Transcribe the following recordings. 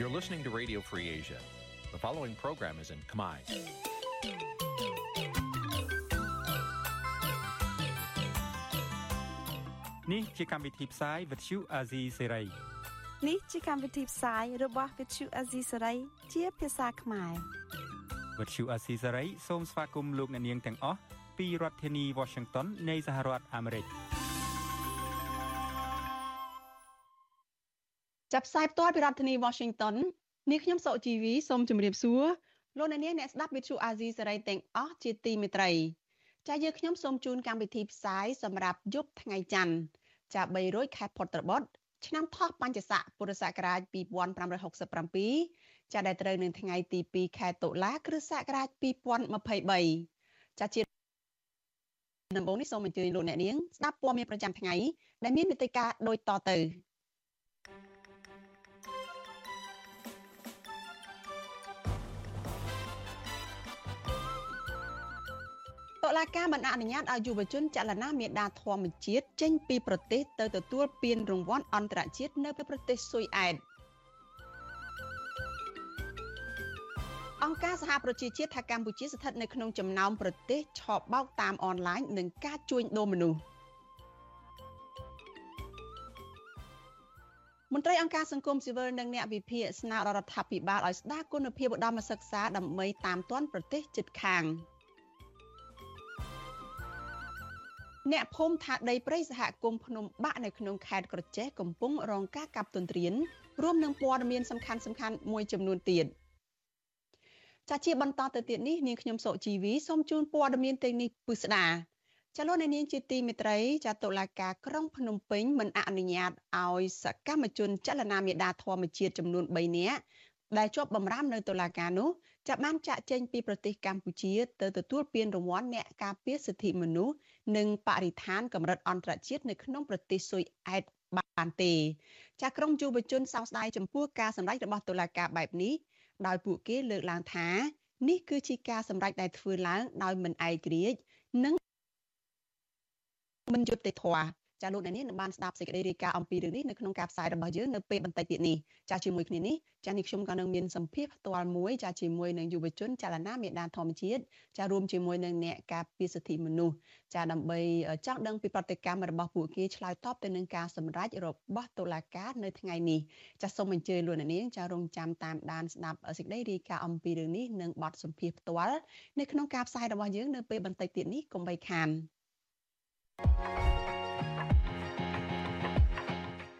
You're listening to Radio Free Asia. The following program is in Khmer. នេះជាកម្មវិធីផ្សាយ Vuthu Azizi Serai នេះជាកម្មវិធីផ្សាយរបស់ Vuthu Azizi Serai ជាភាសាខ្មែរ Vuthu Azizi Serai សូមស្វាគមន៍លោកអ្នកនាងទាំងអស់ពីរដ្ឋធានី Washington នៃសហរដ្ឋអាមេរិក ចាប់ផ្សាយផ្ទាល់ពីរដ្ឋធានី Washington នាងខ្ញុំសុជីវីសូមជម្រាបសួរលោកអ្នកនាងអ្នកស្ដាប់ Vuthu Azizi Serai ទាំងអស់ជាទីមេត្រីចាយើងខ្ញុំសូមជូនកម្មវិធីផ្សាយសម្រាប់យប់ថ្ងៃច័ន្ទចា300ខែផុតត្របុត្រឆ្នាំថោះបញ្ញស័កពុរសករាជ2567ចាដែលត្រូវនឹងថ្ងៃទី2ខែតុលា គ្រិស្តសករាជ2023ចាជាដំបូងនេះសូមអញ្ជើញលោកអ្នកនាងស្ដាប់ព័ត៌មានប្រចាំថ្ងៃដែលមានមេត្តាដូចតទៅ លាការមិនអនុញ្ញាតឲ្យយុវជនចលនាមេដាធម្មជាតិចេញពីប្រទេសទៅទទួលពានរង្វាន់អន្តរជាតិនៅប្រទេសស៊ុយអែតអង្គការសហប្រជាជាតិថាកម្ពុជាស្ថិតនៅក្នុងចំណោមប្រទេសឆបោកតាមអនឡាញនឹងការជួញដូរមនុស្សមន្ត្រីអង្គការសង្គមស៊ីវិលនិងអ្នកវិភាគស្នើដល់រដ្ឋាភិបាលឲ្យស្ដារគុណភាពឧត្តមសិក្សាដើម្បីតាមទាន់ប្រទេសជិតខាង។ អ្នកភូមិថាដីព្រៃសហគមន៍ភ្នំបាក់នៅក្នុងខេត្តក្រចេះកំពុងរងការកាប់ទន្ទ្រានរួមនឹងព័ត៌មានសំខាន់សំខាន់មួយចំនួនទៀតចាជាបន្តទៅទៀតនេះនាងខ្ញុំសុជីវីសូមជូនព័ត៌មានទាំងនេះពិស្ដាចលនានាងជាទីមេត្រីចាតុលាការក្រុងភ្នំពេញមិនអនុញ្ញាតឲ្យសកម្មជនចលនាមេដាធម្មជាតិចំនួន3នាក់ដែលជាប់បម្រាមនៅតុលាការនោះចាប់បានចាក់ចេញពីប្រទេសកម្ពុជាទៅទទួលពានរង្វាន់អ្នកការពារសិទ្ធិមនុស្ស និងបរិស្ថានកម្រិតអន្តរជាតិនៅក្នុងប្រទេសស៊ុយអែតបានទេចាក្រមយុវជនសោកស្ដាយចំពោះការសម្ដែងរបស់តុលាការបែបនេះដោយពួកគេលើកឡើងថានេះគឺជាការសម្ដែងដែលធ្វើឡើងដោយមិនឯករាជ្យនិងមិនយុត្តិធម៌ ចាលោកអ្នកនាងនឹងបានស្ដាប់សេចក្តីរាយការណ៍អំពីរឿងនេះនៅក្នុងការផ្សាយរបស់យើងនៅពេលបន្តិចទៀតនេះចាជាមួយគ្នានេះចានេះខ្ញុំក៏នឹងមានសម្ភារផ្ទាល់មួយចាជាមួយនឹងយុវជនចលនាមេដានធម្មជាតិចារួមជាមួយនឹងអ្នកការពារសិទ្ធិមនុស្សចាដើម្បីចង់ដឹងពីប្រតិកម្មរបស់ពួកគេឆ្លើយតបទៅនឹងការសម្រេចរបស់តុលាការនៅថ្ងៃនេះចាសូមអញ្ជើញលោកអ្នកនាងចារងចាំតាមដានស្ដាប់សេចក្តីរាយការណ៍អំពីរឿងនេះនិងបទសម្ភាសផ្ទាល់នៅក្នុងការផ្សាយរបស់យើងនៅពេលបន្តិចទៀតនេះកុំបីខាន thank you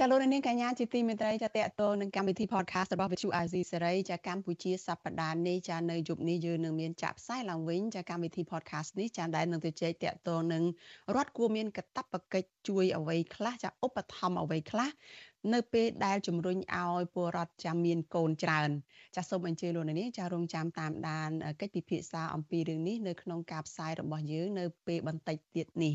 ចាលោកនាងកញ្ញាជាទីមេត្រីចាតកតនឹងកម្មវិធី podcast របស់ Vithu Azizi សេរីចាកម្ពុជាសប្តាហ៍នេះចានៅយប់នេះយើងនឹងមានចាក់ផ្សាយឡើងវិញចាកម្មវិធី podcast នេះចាដែលនឹងទៅជែកតកតនឹងរដ្ឋគួរមានកាតព្វកិច្ចជួយអ្វីខ្លះចាឧបត្ថម្ភអ្វីខ្លះនៅពេលដែលជំរុញឲ្យពលរដ្ឋចាំមានកូនច្រើនចាសូមអញ្ជើញលោកនាងចារងចាំតាមដានកិច្ចពិភាក្សាអំពីរឿងនេះនៅក្នុងការផ្សាយរបស់យើងនៅពេលបន្តិចទៀតនេះ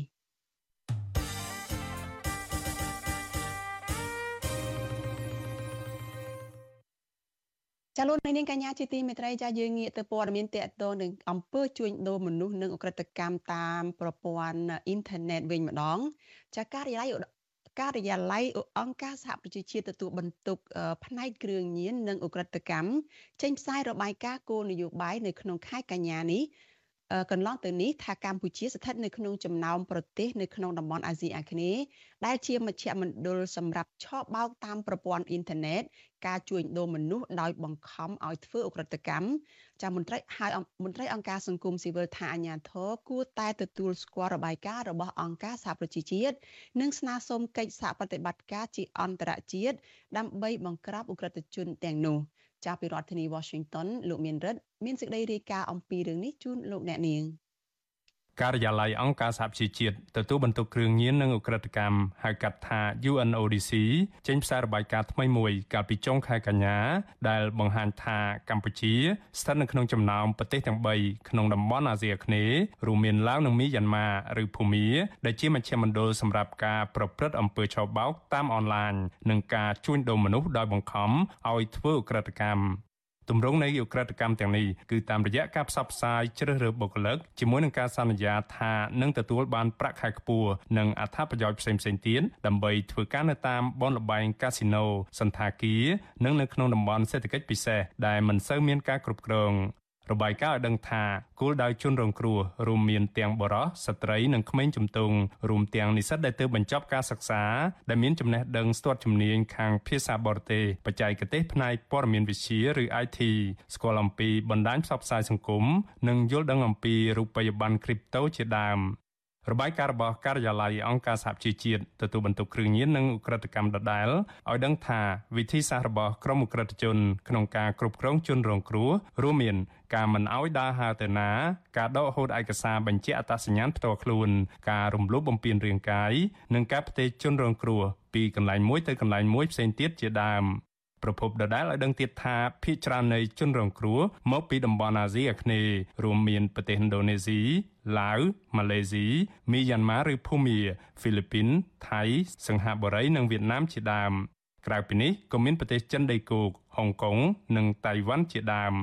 ចាលោកនាងកញ្ញាជាទីមេត្រីចាយើងងាកទៅព័ត៌មានតកតងនឹងអង្គើជួញដូរមនុស្សនិងអក្រិតកម្មតាមប្រព័ន្ធអ៊ីនធឺណិតវិញម្ដង ចាការិយាល័យការិយាល័យអង្គការសហប្រជាជាតិទទួលបន្ទុកផ្នែកគ្រឿងញៀននិងអ ுக ្រិតកម្មចេញផ្សាយរបាយការណ៍គោលនយោបាយនៅក្នុងខែកញ្ញានេះ កន្លងទៅនេះថាកម្ពុជាស្ថិតនៅក្នុងចំណោមប្រទេសនៅក្នុងតំបន់អាស៊ីអាគ្នេយ៍ដែលជាមជ្ឈមណ្ឌលសម្រាប់ឆបោកតាមប្រព័ន្ធអ៊ីនធឺណិតការជួញដូរមនុស្សដោយបង្ខំឲ្យធ្វើអ ுக ្រិតកម្មចាមន្ត្រីហើយមន្ត្រីអង្គការសង្គមស៊ីវិលថាអាញាធរគួរតែទទួលស្គាល់របាយការណ៍របស់អង្គការសហប្រជាជាតិនិងស្នើសុំកិច្ចសហប្រតិបត្តិការជាអន្តរជាតិដើម្បីបង្ក្រាបអ ுக ្រិតជនទាំងនោះ ចាប់ពីរដ្ឋធានី Washington លោកមានរិទ្ធមានសេចក្តីរាយការណ៍អំពីរឿងនេះជូនលោកអ្នកនាង ការិយាល័យអង្គការសហប្រជាជាតិទទួលបន្ទុកគ្រឿងញៀននិងឧក្រិដ្ឋកម្មហៅកាត់ថា UNODC ចេញផ្សាយរបាយការណ៍ថ្មីមួយកាលពីចុងខែកញ្ញាដែលបង្ហាញថាកម្ពុជាស្ថិតនៅក្នុងចំណោមប្រទេសទាំង3ក្នុងតំបន់អាស៊ីអាគ្នេយ៍រួមមានឡាវនិងមីយ៉ាន់ម៉ាឬភូមាដែលជាមជ្ឈមណ្ឌលសម្រាប់ការប្រព្រឹត្តអំពើឆបោកតាមអនឡាញនិងការជួញដូរមនុស្សដោយបង្ខំឲ្យធ្វើឧក្រិដ្ឋកម្ម ទម្រង់នៃអ ுக ្រិតកម្មទាំងនេះគឺតាមរយៈការផ្សព្វផ្សាយជ្រើសរើសបុគ្គលិកជាមួយនឹងការសន្យាថានឹងទទួលបានប្រាក់ខែខ្ពស់និងអត្ថប្រយោជន៍ផ្សេងៗទៀតដើម្បីធ្វើការនៅតាមបនលបែងកាស៊ីណូសន្តាគារនិងនៅក្នុងតំបន់សេដ្ឋកិច្ចពិសេសដែលមិនសូវមានការគ្រប់គ្រង របាយការណ៍ឲ្យដឹងថាគោលដៅជនរងគ្រោះរួមមានទាំងបរិសុទ្ធស្ត្រីនិងក្មេងជំទង់រួមទាំងនិស្សិតដែលទើបបញ្ចប់ការសិក្សាដែលមានចំណេះដឹងស្ទាត់ជំនាញខាងភាសាបរទេសបច្ចេកទេសផ្នែកព័ត៌មានវិទ្យាឬ IT ស្គាល់អំពីបណ្ដាញផ្សព្វផ្សាយសង្គមនិងយល់ដឹងអំពីរូបិយប័ណ្ណគ្រីបតូជាដើម របាយការណ៍របស់ការិយាល័យអង្គការសហប្រជាជាតិទទួលបន្ទុកគ្រឿងញៀននិងឧក្រិដ្ឋកម្មដដែលឲ្យដឹងថាវិធីសាស្ត្ររបស់ក្រមឧក្រិដ្ឋជនក្នុងការគ្រប់គ្រងជនរងគ្រោះរួមមានការមិនអោយដើរហើរទៅណាការដកហូតឯកសារបញ្ជាក់អត្តសញ្ញាណផ្ទាល់ខ្លួន ការរំលោភបំពានរាងកាយនិងការផ្ទេរជនរងគ្រោះពីកន្លែងមួយទៅកន្លែងមួយផ្សេងទៀតជាដើម ប្រពន្ធដដែលឲ្យដឹងទៀតថាភ ieck ច្រើននៃជនរងគ្រោះមកពីតំបន់អាស៊ីអាគ្នេយ៍រួមមានប្រទេសឥណ្ឌូនេស៊ីឡាវម៉ាឡេស៊ីមីយ៉ាន់ម៉ាឬភូមាហ្វីលីពីនថៃសិង្ហបុរីនិងវៀតណាមជាដើមក្រៅពីនេះក៏មានប្រទេសចិនដីគោកហុងកុងនិងតៃវ៉ាន់ជាដើម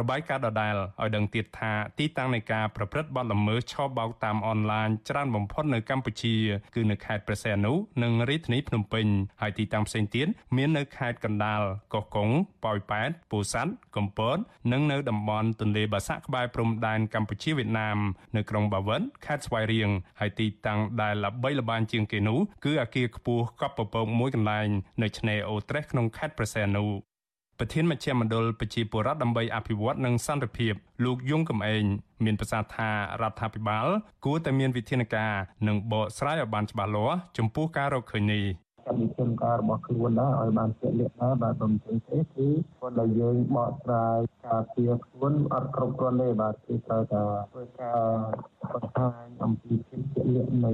របាយការណ៍ដដែលឲ្យដឹងទៀតថាទីតាំងនៃការប្រព្រឹត្តបទល្មើសឆបោកតាមអនឡាញច្រើនបំផុតនៅកម្ពុជា គឺនៅខេត្តព្រះសីហនុនិងរាជធានីភ្នំពេញហើយទីតាំងផ្សេងទៀតមាននៅខេត្តកណ្ដាលកោះកុងប៉ោយប៉ែតពោធិ៍សាត់កំពតនិងនៅតំបន់ទន្លេបាសាក់ក្បែរព្រំដែនកម្ពុជាវៀតណាមនៅក្រុងបាវិនខេត្តស្វាយរៀងហើយទីតាំងដែលល្បីល្បាញជាងគេនោះគឺអគារខ្ពស់កប់ពពកមួយកន្លែង នៅឆ្នេរអូត្រេសក្នុងខេត្តព្រះសីហនុ ប្រធានមជ្ឈមណ្ឌលប្រជាពលរដ្ឋដើម្បីអភិវឌ្ឍនិងសន្តិភាពលោកយងកំឯងមានប្រសាសន៍ថារដ្ឋាភិបាល គួរតែមានវិធានការនិងបកស្រាយឲ្យបានច្បាស់លាស់ចំពោះការរកឃើញនេះ កម្មវិធីការរបស់ខ្លួនដែរឲ្យបានជាក់លាក់ដែរបាទបើមិនទេគឺគាត់ដែលយើងបកស្រាយការពៀខ្លួនអត់គ្រប់គ្រាន់ទេបាទគឺត្រូវតែធ្វើការបង្ហាញអំពីភាពជាក់លាក់នៃ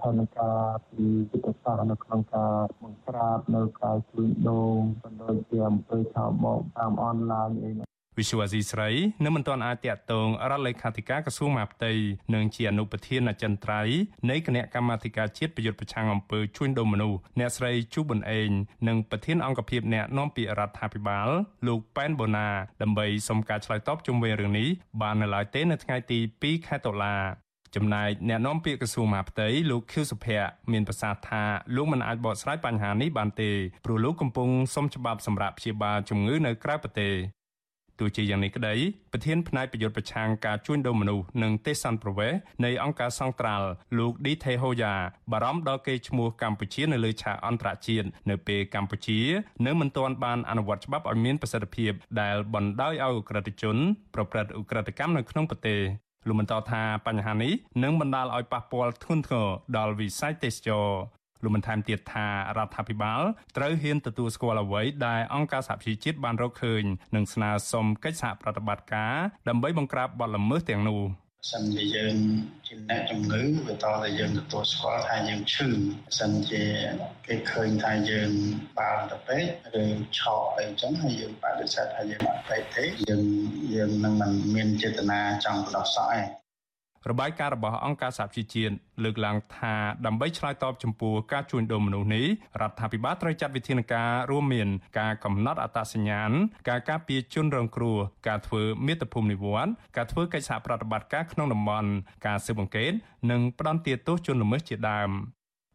ផែនការពីវិទ្យាសាស្ត្រនៅក្នុងការបង្ក្រាបនៅការជួញដូរបណ្ដោយជាអំពើឆោបបោកតាមអនឡាញអី វិសុវអាស៊ីស្រីនៅមិនទាន់អាចតាក់ទងរដ្ឋលេខាធិការក្រសួងមហាផ្ទៃនិងជាអនុប្រធានអចិន្ត្រៃយ៍នៃគណៈកម្មាធិការជាតិប្រយុទ្ធប្រឆាំងអំពើជួញដូរមនុស្សអ្នកស្រីជូប៊ុនអេងនិងប្រធានអង្គភិបអ្នកនាំពាក្យរដ្ឋាភិបាលលោកប៉ែនបូណាដើម្បីសុំការឆ្លើយតបជុំវិញរឿងនេះបាននៅឡើយទេនៅថ្ងៃទី2ខែតុលាចំណែកអ្នកនាំពាក្យក្រសួងមហាផ្ទៃលោកខៀវសុភ័ក្រមានប្រសាសន៍ថាលោកមិនអាចបកស្រាយបញ្ហានេះបានទេព្រោះលោកកំពុងសុំច្បាប់សម្រាប់ព្យាបាលជំងឺនៅក្រៅប្រទេស ទោះជាយ៉ាងនេះក្តីប្រធានផ្នែកប្រយុទ្ធប្រឆាំងការជួញដូរមនុស្សនិងទេសន្តប្រវេសនៃអង្គការសង្ត្រាល់លោកឌីថេហូយ៉ាបារម្ភដល់កេរ្តិ៍ឈ្មោះកម្ពុជានៅលើឆាកអន្តរជាតិនៅពេលកម្ពុជានៅមិនទាន់បានអនុវត្តច្បាប់ឲ្យមានប្រសិទ្ធភាពដែលបណ្ដោយឲ្យអ ுக ្រិតជន ប្រព្រឹត្តអ ுக ្រិតកម្មនៅក្នុងប្រទេសលោកបន្តថាបញ្ហានេះនឹងបណ្ដាលឲ្យប៉ះពាល់ធ្ងន់ធ្ងរដល់វិស័យទេសចរ លោកបានថែមទៀតថារដ្ឋាភិបាលត្រូវហ៊ានទទួលស្គាល់អ្វីដែលអង្គការសហប្រជាជាតិបានរកឃើញនិងស្នើសុំកិច្ចសហប្រតិបត្តិការដើម្បីបង្ក្រាបបទល្មើសទាំងនោះសិនជាយើងជាអ្នកជំងឺវាតតែយើងទទួលស្គាល់ថាយើងឈឺសិនជាគេឃើញថាយើងបានទៅពេកឬឆក់អីចឹងហើយយើងបដិសេធថាយើងអត់ពេកទេយើងយើងនឹងមិនមានចេតនាចង់ផ្ដោះសក់ឯង របាយការណ៍របស់អង្គការសហជីវជាតិលើកឡើងថាដើម្បីឆ្លើយតបចំពោះការជួញដូរមនុស្សនេះរដ្ឋាភិបាលត្រូវចាត់វិធានការរួមមានការកំណត់អត្តសញ្ញាណការការពារជនរងគ្រោះការធ្វើមាតុភូមិនិវត្តន៍ការធ្វើកិច្ចសហប្រតិបត្តិការក្នុងតំបន់ការស៊ើបអង្កេតនិងផ្ដន្ទាទោសជនល្មើសជាដើម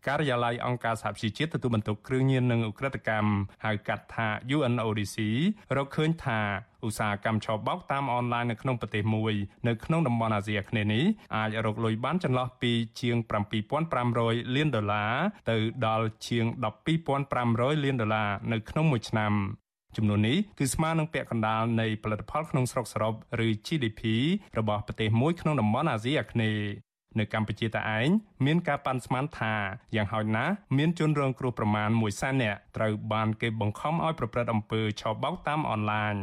ការិយាល័យអង្គការសហប្រជាជាតិទទួលបន្ទុកគ្រឿងញៀននិងឧក្រិដ្ឋកម្មហៅកាត់ថា UNODC រកឃើញថាឧស្សាហកម្មឆបោកតាមអនឡាញនៅក្នុងប្រទេសមួយនៅក្នុងតំបន់អាស៊ីអាគ្នេយ៍នេះអាចរកលុយបានចន្លោះពីជាង7500លានដុល្លារទៅដល់ជាង12500លានដុល្លារនៅក្នុងមួយឆ្នាំចំនួននេះគឺស្មើនឹងពាក់កណ្ដាលនៃផលិតផលក្នុងស្រុកសរុបឬ GDP របស់ប្រទេសមួយក្នុងតំបន់អាស៊ីអាគ្នេយ៍ នៅកម្ពុជាតឯងមានការប៉ាន់ស្មានថាយ៉ាងហោចណាស់មានជនរងគ្រោះប្រមាណ1សែននាក់ត្រូវបានគេបង្ខំឲ្យប្រព្រឹត្តអំពើឆបោកតាមអនឡាញ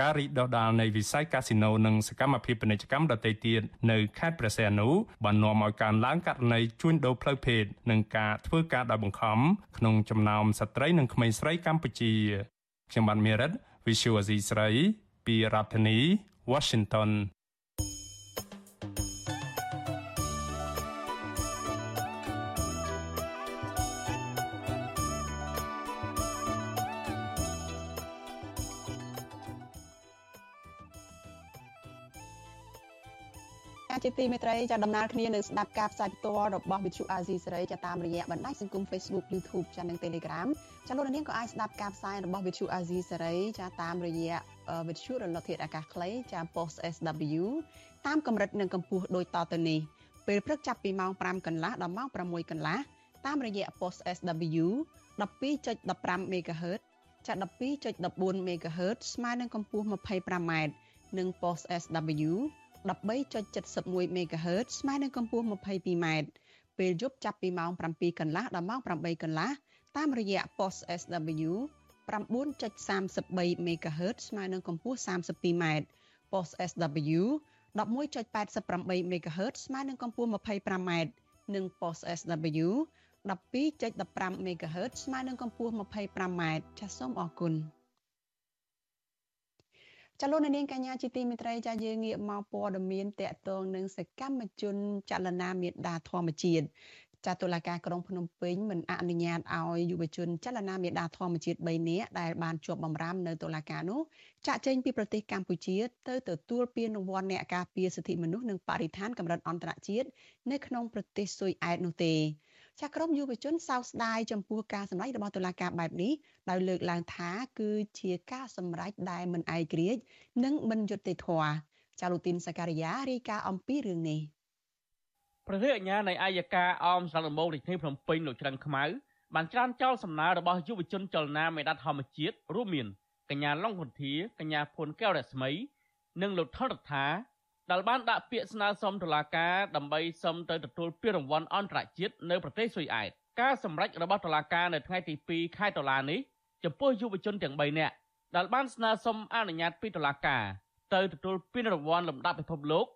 ការរីកដុះដាលនៃវិស័យកាស៊ីណូនិងសកម្មភាពពាណិជ្ជកម្មដទៃទៀតនៅខេត្តព្រះសីហនុបាននាំឲ្យកើនឡើងករណីជួញដូរផ្លូវភេទនិងការធ្វើការដោយបង្ខំក្នុងចំណោមស្ត្រីនិងក្មេងស្រីកម្ពុជាខ្ញុំបានមេរិត Visual Asia ស្រីពីរដ្ឋធានី Washington ជាទីមេត្រីចាដំណើរគ្នានឹងស្ដាប់ការផ្សាយផ្ទាល់របស់ Vithu Azizi សេរីចាតាមរយៈបណ្ដាញសង្គម Facebook YouTube ចានិង Telegram ចាលោកនាងក៏អាចស្ដាប់ការផ្សាយរបស់ Vithu Azizi សេរីចាតាមរយៈ Vithu រលកធាតុអាកាសខ្លីចា Post SW តាមកម្រិតនិងកម្ពស់ដូចតទៅនេះពេលព្រឹកចាប់ពីម៉ោង5កន្លះដល់ម៉ោង6កន្លះតាមរយៈ Post SW 12.15 MHz ចា12.14 MHz ស្មើនឹងកម្ពស់ 25m និង Post SW 13.71 MHz ស្មើនឹងកម្ពស់ 22m ពេលយប់ចាប់ពីម៉ោង7កន្លះដល់ម៉ោង8កន្លះតាមរយៈ post SW 9.33 MHz ស្មើនឹងកម្ពស់ 32m post SW 11.88 MHz ស្មើនឹងកម្ពស់ 25m និង post SW 12.15 MHz ស្មើនឹងកម្ពស់ 25m ចាសសូមអរគុណ ចលនានាងកញ្ញាជាទីមេត្រីចាយើងងាកមកព័ត៌មានតកតងនឹងសកម្មជនចលនាមេដាធម្មជាតិចាតុលាការក្រុងភ្នំពេញមិនអនុញ្ញាតឲ្យយុវជនចលនាមេដាធម្មជាតិ3នាក់ដែលបានជាប់បម្រាមនៅតុលាការនោះចាក់ចេញពីប្រទេសកម្ពុជាទៅទទួលពានរង្វាន់អ្នកការពារសិទ្ធិមនុស្សនិងបរិស្ថានកម្រិតអន្តរជាតិនៅក្នុងប្រទេសស៊ុយអែតនោះទេ ចាក្រមយុវជនសោកស្ដាយចំពោះការសម្ដែងរបស់តុលាការបែបនេះដោយលើកឡើងថាគឺជាការសម្ដែងដែលមិនឯករាជ្យនិងមិនយុត្តិធម៌ចាលូទីនសការីយ៉ារាយការណ៍អំពីរឿងនេះប្រធានអាជ្ញានៃអាយកាអមស្រុកដំបងរាជធានីភ្នំពេញលោកច្រឹងខ្មៅបានច្រានចោលសំណើរបស់យុវជនចលនាមេដាធម្មជាតិរួមមានកញ្ញាឡុងគុន្ធាកញ្ញាភួនកែវរស្មី និងលោកថនរដ្ឋា ដែលបានដាក់ពាក្យស្នើសុំតុលាការដើម្បីសុំទៅទទួលពានរង្វាន់អន្តរជាតិនៅប្រទេសស៊ុយអែតការសម្រេចរបស់តុលាការនៅថ្ងៃទី2ខែតុលានេះចំពោះយុវជនទាំង3នាក់ដែលបានស្នើសុំអនុញ្ញាតពីតុលាការទៅទទួលពានរង្វាន់លំដាប់ពិភពលោក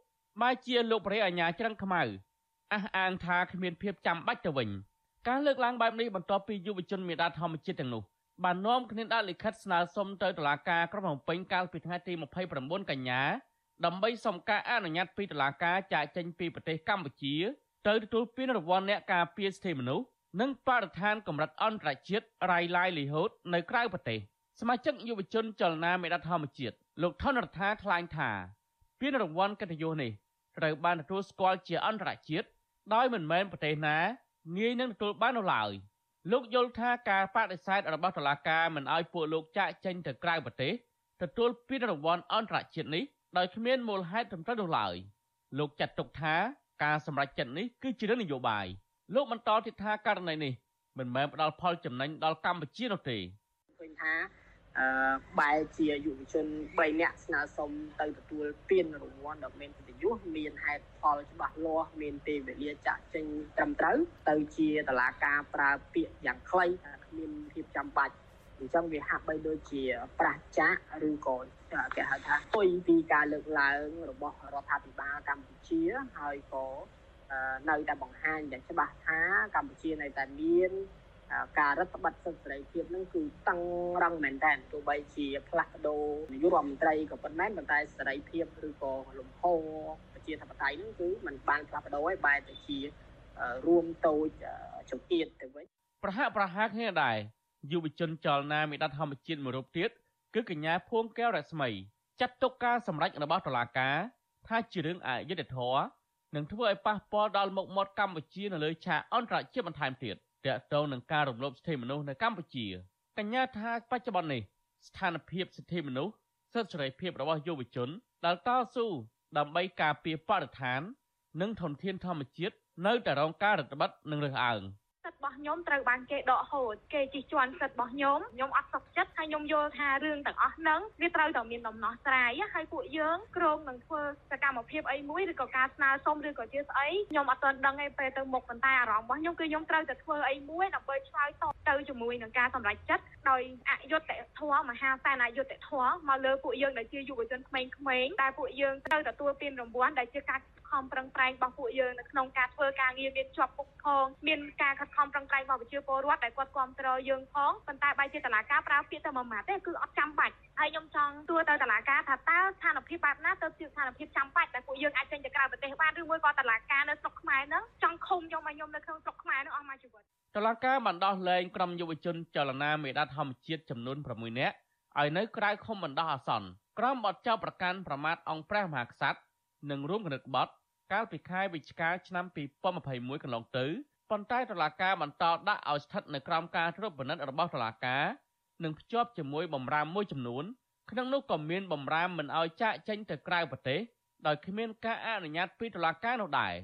បែជាលោកព្រះអាញាច្រឹងខ្មៅអះអាងថាគ្មានភាពចាំបាច់ទៅវិញការលើកឡើងបែបនេះបន្ទាប់ពីយុវជនមេដាធម្មជាតិទាំងនោះបាននាំគ្នាដាក់លិខិតស្នើសុំទៅតុលាការក្រុងភ្នំពេញកាលពីថ្ងៃទី29កញ្ញា ដើម្បីសុំការអនុញ្ញាតពីតុលាការចាកចេញពីប្រទេសកម្ពុជាទៅទទួលពានរង្វាន់អ្នកការពារសិទ្ធិមនុស្សនិងបរិស្ថានកម្រិតអន្តរជាតិ Rai Livelihood នៅក្រៅប្រទេសសមាជិកយុវជនចលនាមេដាធម្មជាតិលោកថនរដ្ឋាថ្លែងថាពានរង្វាន់កិត្តិយសនេះត្រូវបានទទួលស្គាល់ជាអន្តរជាតិដោយមិនមែនប្រទេសណាងាយនឹងទទួលបាននោះឡើយលោកយល់ថាការបដិសេធរបស់តុលាការមិនអោយពួកលោកចាកចេញទៅក្រៅប្រទេសទទួលពានរង្វាន់អន្តរជាតិនេះ ដោយគ្មានមូលហេតុត្រឹមត្រូវនោះឡើយលោកចាត់ទុកថាការសម្រេចចិត្តនេះគឺជារឿងនយោបាយលោកបន្តទៀតថាករណីនេះមិនមែនផ្ដល់ផលចំណេញដល់កម្ពុជានោះទេឃើញថាអឺបែរជាយុវជន3នាក់ស្នើសុំទៅទទួលពានរង្វាន់ដ៏មានកិត្តិយសមានហេតុផលច្បាស់លាស់មានពេលវេលាចាក់ចេញត្រឹមត្រូវទៅជាតឡាការប្រើពាក្យយ៉ាងខ្លីថាគ្មានភាពចាំបាច់ អញ្ចឹងវាហាក់បីដូចជាប្រះចាកឬក៏គេហៅថាទុយពីការលើកឡើងរបស់រដ្ឋាភិបាលកម្ពុជាហើយក៏នៅតែបង្ហាញយ៉ាងច្បាស់ថាកម្ពុជានៅតែមានការរដ្ឋបတ်សិទ្ធិសេរីភាពនឹងគឺតឹងរឹងមែនតើទោះបីជាផ្លាស់ប្ដូរនាយករដ្ឋមន្ត្រីក៏ប៉ុន្តែប៉ុន្តែសេរីភាពឬក៏លំហប្រជាធិបតេយ្យនឹងគឺมันបានផ្លាស់ប្ដូរហើយបែរទៅជារួមតូចចង្អៀតទៅវិញប្រហាក់ប្រហែលគ្នាដែរ យុវជនចលនាមេដាធម្មជាតិមួយរូបទៀតគឺកញ្ញាភួងកែវរស្មីចាត់ទុកការសម្រេចរបស់តុលាការថាជារឿងអយុត្តិធម៌និងធ្វើឲ្យប៉ះពាល់ដល់មុខមាត់កម្ពុជានៅលើឆាកអន្តរជាតិបន្ថែមទៀតទាក់ទងនឹងការរំលោភសិទ្ធិមនុស្សនៅកម្ពុជាកញ្ញាថាបច្ចុប្បន្ននេះស្ថានភាពសិទ្ធិមនុស្សសិទ្ធិសេរីភាពរបស់យុវជនដែលតស៊ូដើម្បីការពារបរិស្ថាន និងធនធានធម្មជាតិនៅតែរងការរឹតបន្តឹងនិងរើសអើងសិទ្ធិ របស់ខ្ញុំត្រូវបានគេដកហូតគេជិះជាន់សិទ្ធិរបស់ខ្ញុំខ្ញុំអត់សុខចិត្តចិត្តហើយខ្ញុំយល់ថារឿងទាំងអស់ហ្នឹងវាត្រូវតែមានដំណោះស្រាយហើយពួកយើងក្រងនឹងធ្វើសកម្មភាពអីមួយឬក៏ការស្នើសុំឬក៏ជាស្អីខ្ញុំអត់ទាន់ដឹងទេពេលទៅមុខប៉ុន្តែអារម្មណ៍របស់ខ្ញុំគឺខ្ញុំត្រូវតែធ្វើអីមួយដើម្បីឆ្លើយតបទៅជាមួយនឹងការសម្រេចចិត្តដោយអយុត្តិធម៌មហាសានអយុត្តិធម៌មកលើពួកយើងដែលជាយុវជនក្មេងៗដែលពួកយើងត្រូវទទួលពានរង្វាន់ដែលជាការខំប្រឹងប្រែងរបស់ពួកយើងនៅក្នុងការធ្វើការងារមានជាប់ពុកខងមានការខិតខំប្រឹងប្រែងរបស់ប្រជាពលរដ្ឋដែលគាត់គ្រប់គ្រងយើងផងប៉ុន្តែបែរជាតឡាការប្រើពាក្យតែមួយម៉ាត់ទេគឺអត់ចាំបាច់ហើយខ្ញុំចង់ទួទៅតឡាការថាតើស្ថានភាពបែបណាទៅជាស្ថានភាពចាំបាច់ដែលពួកយើងអាចចេញទៅក្រៅប្រទេសបានឬមួយក៏តឡាការនៅស្រុកខ្មែរហ្នឹងចង់ឃុំខ្ញុំឲ្យខ្ញុំនៅក្នុងស្រុកខ្មែរហ្នឹងអស់មួយជីវិតតឡាការបានដោះលែងក្រុមយុវជនចលនាមេដាធម្មជាតិចំនួន6នាក់ឲ្យនៅក្រៅឃុំបណ្ដោះអាសន្នក្រោមបទចោទប្រកាន់ប្រមាថអង្គព្រះមហាក្សត្រនិងរួមគណិតបទកាលពីខែវិច្ឆិកាឆ្នាំ2021កន្លងទៅ ប៉ុន្តែតុលាការបន្តដាក់ឲ្យស្ថិតនៅក្រោមការត្រួតពិនិត្យរបស់តុលាការនិងភ្ជាប់ជាមួយបំរាមមួយចំនួនក្នុងនោះក៏មានបំរាមមិនឲ្យចាកចេញទៅក្រៅប្រទេសដោយគ្មានការអនុញ្ញាតពីតុលាការនោះដែរ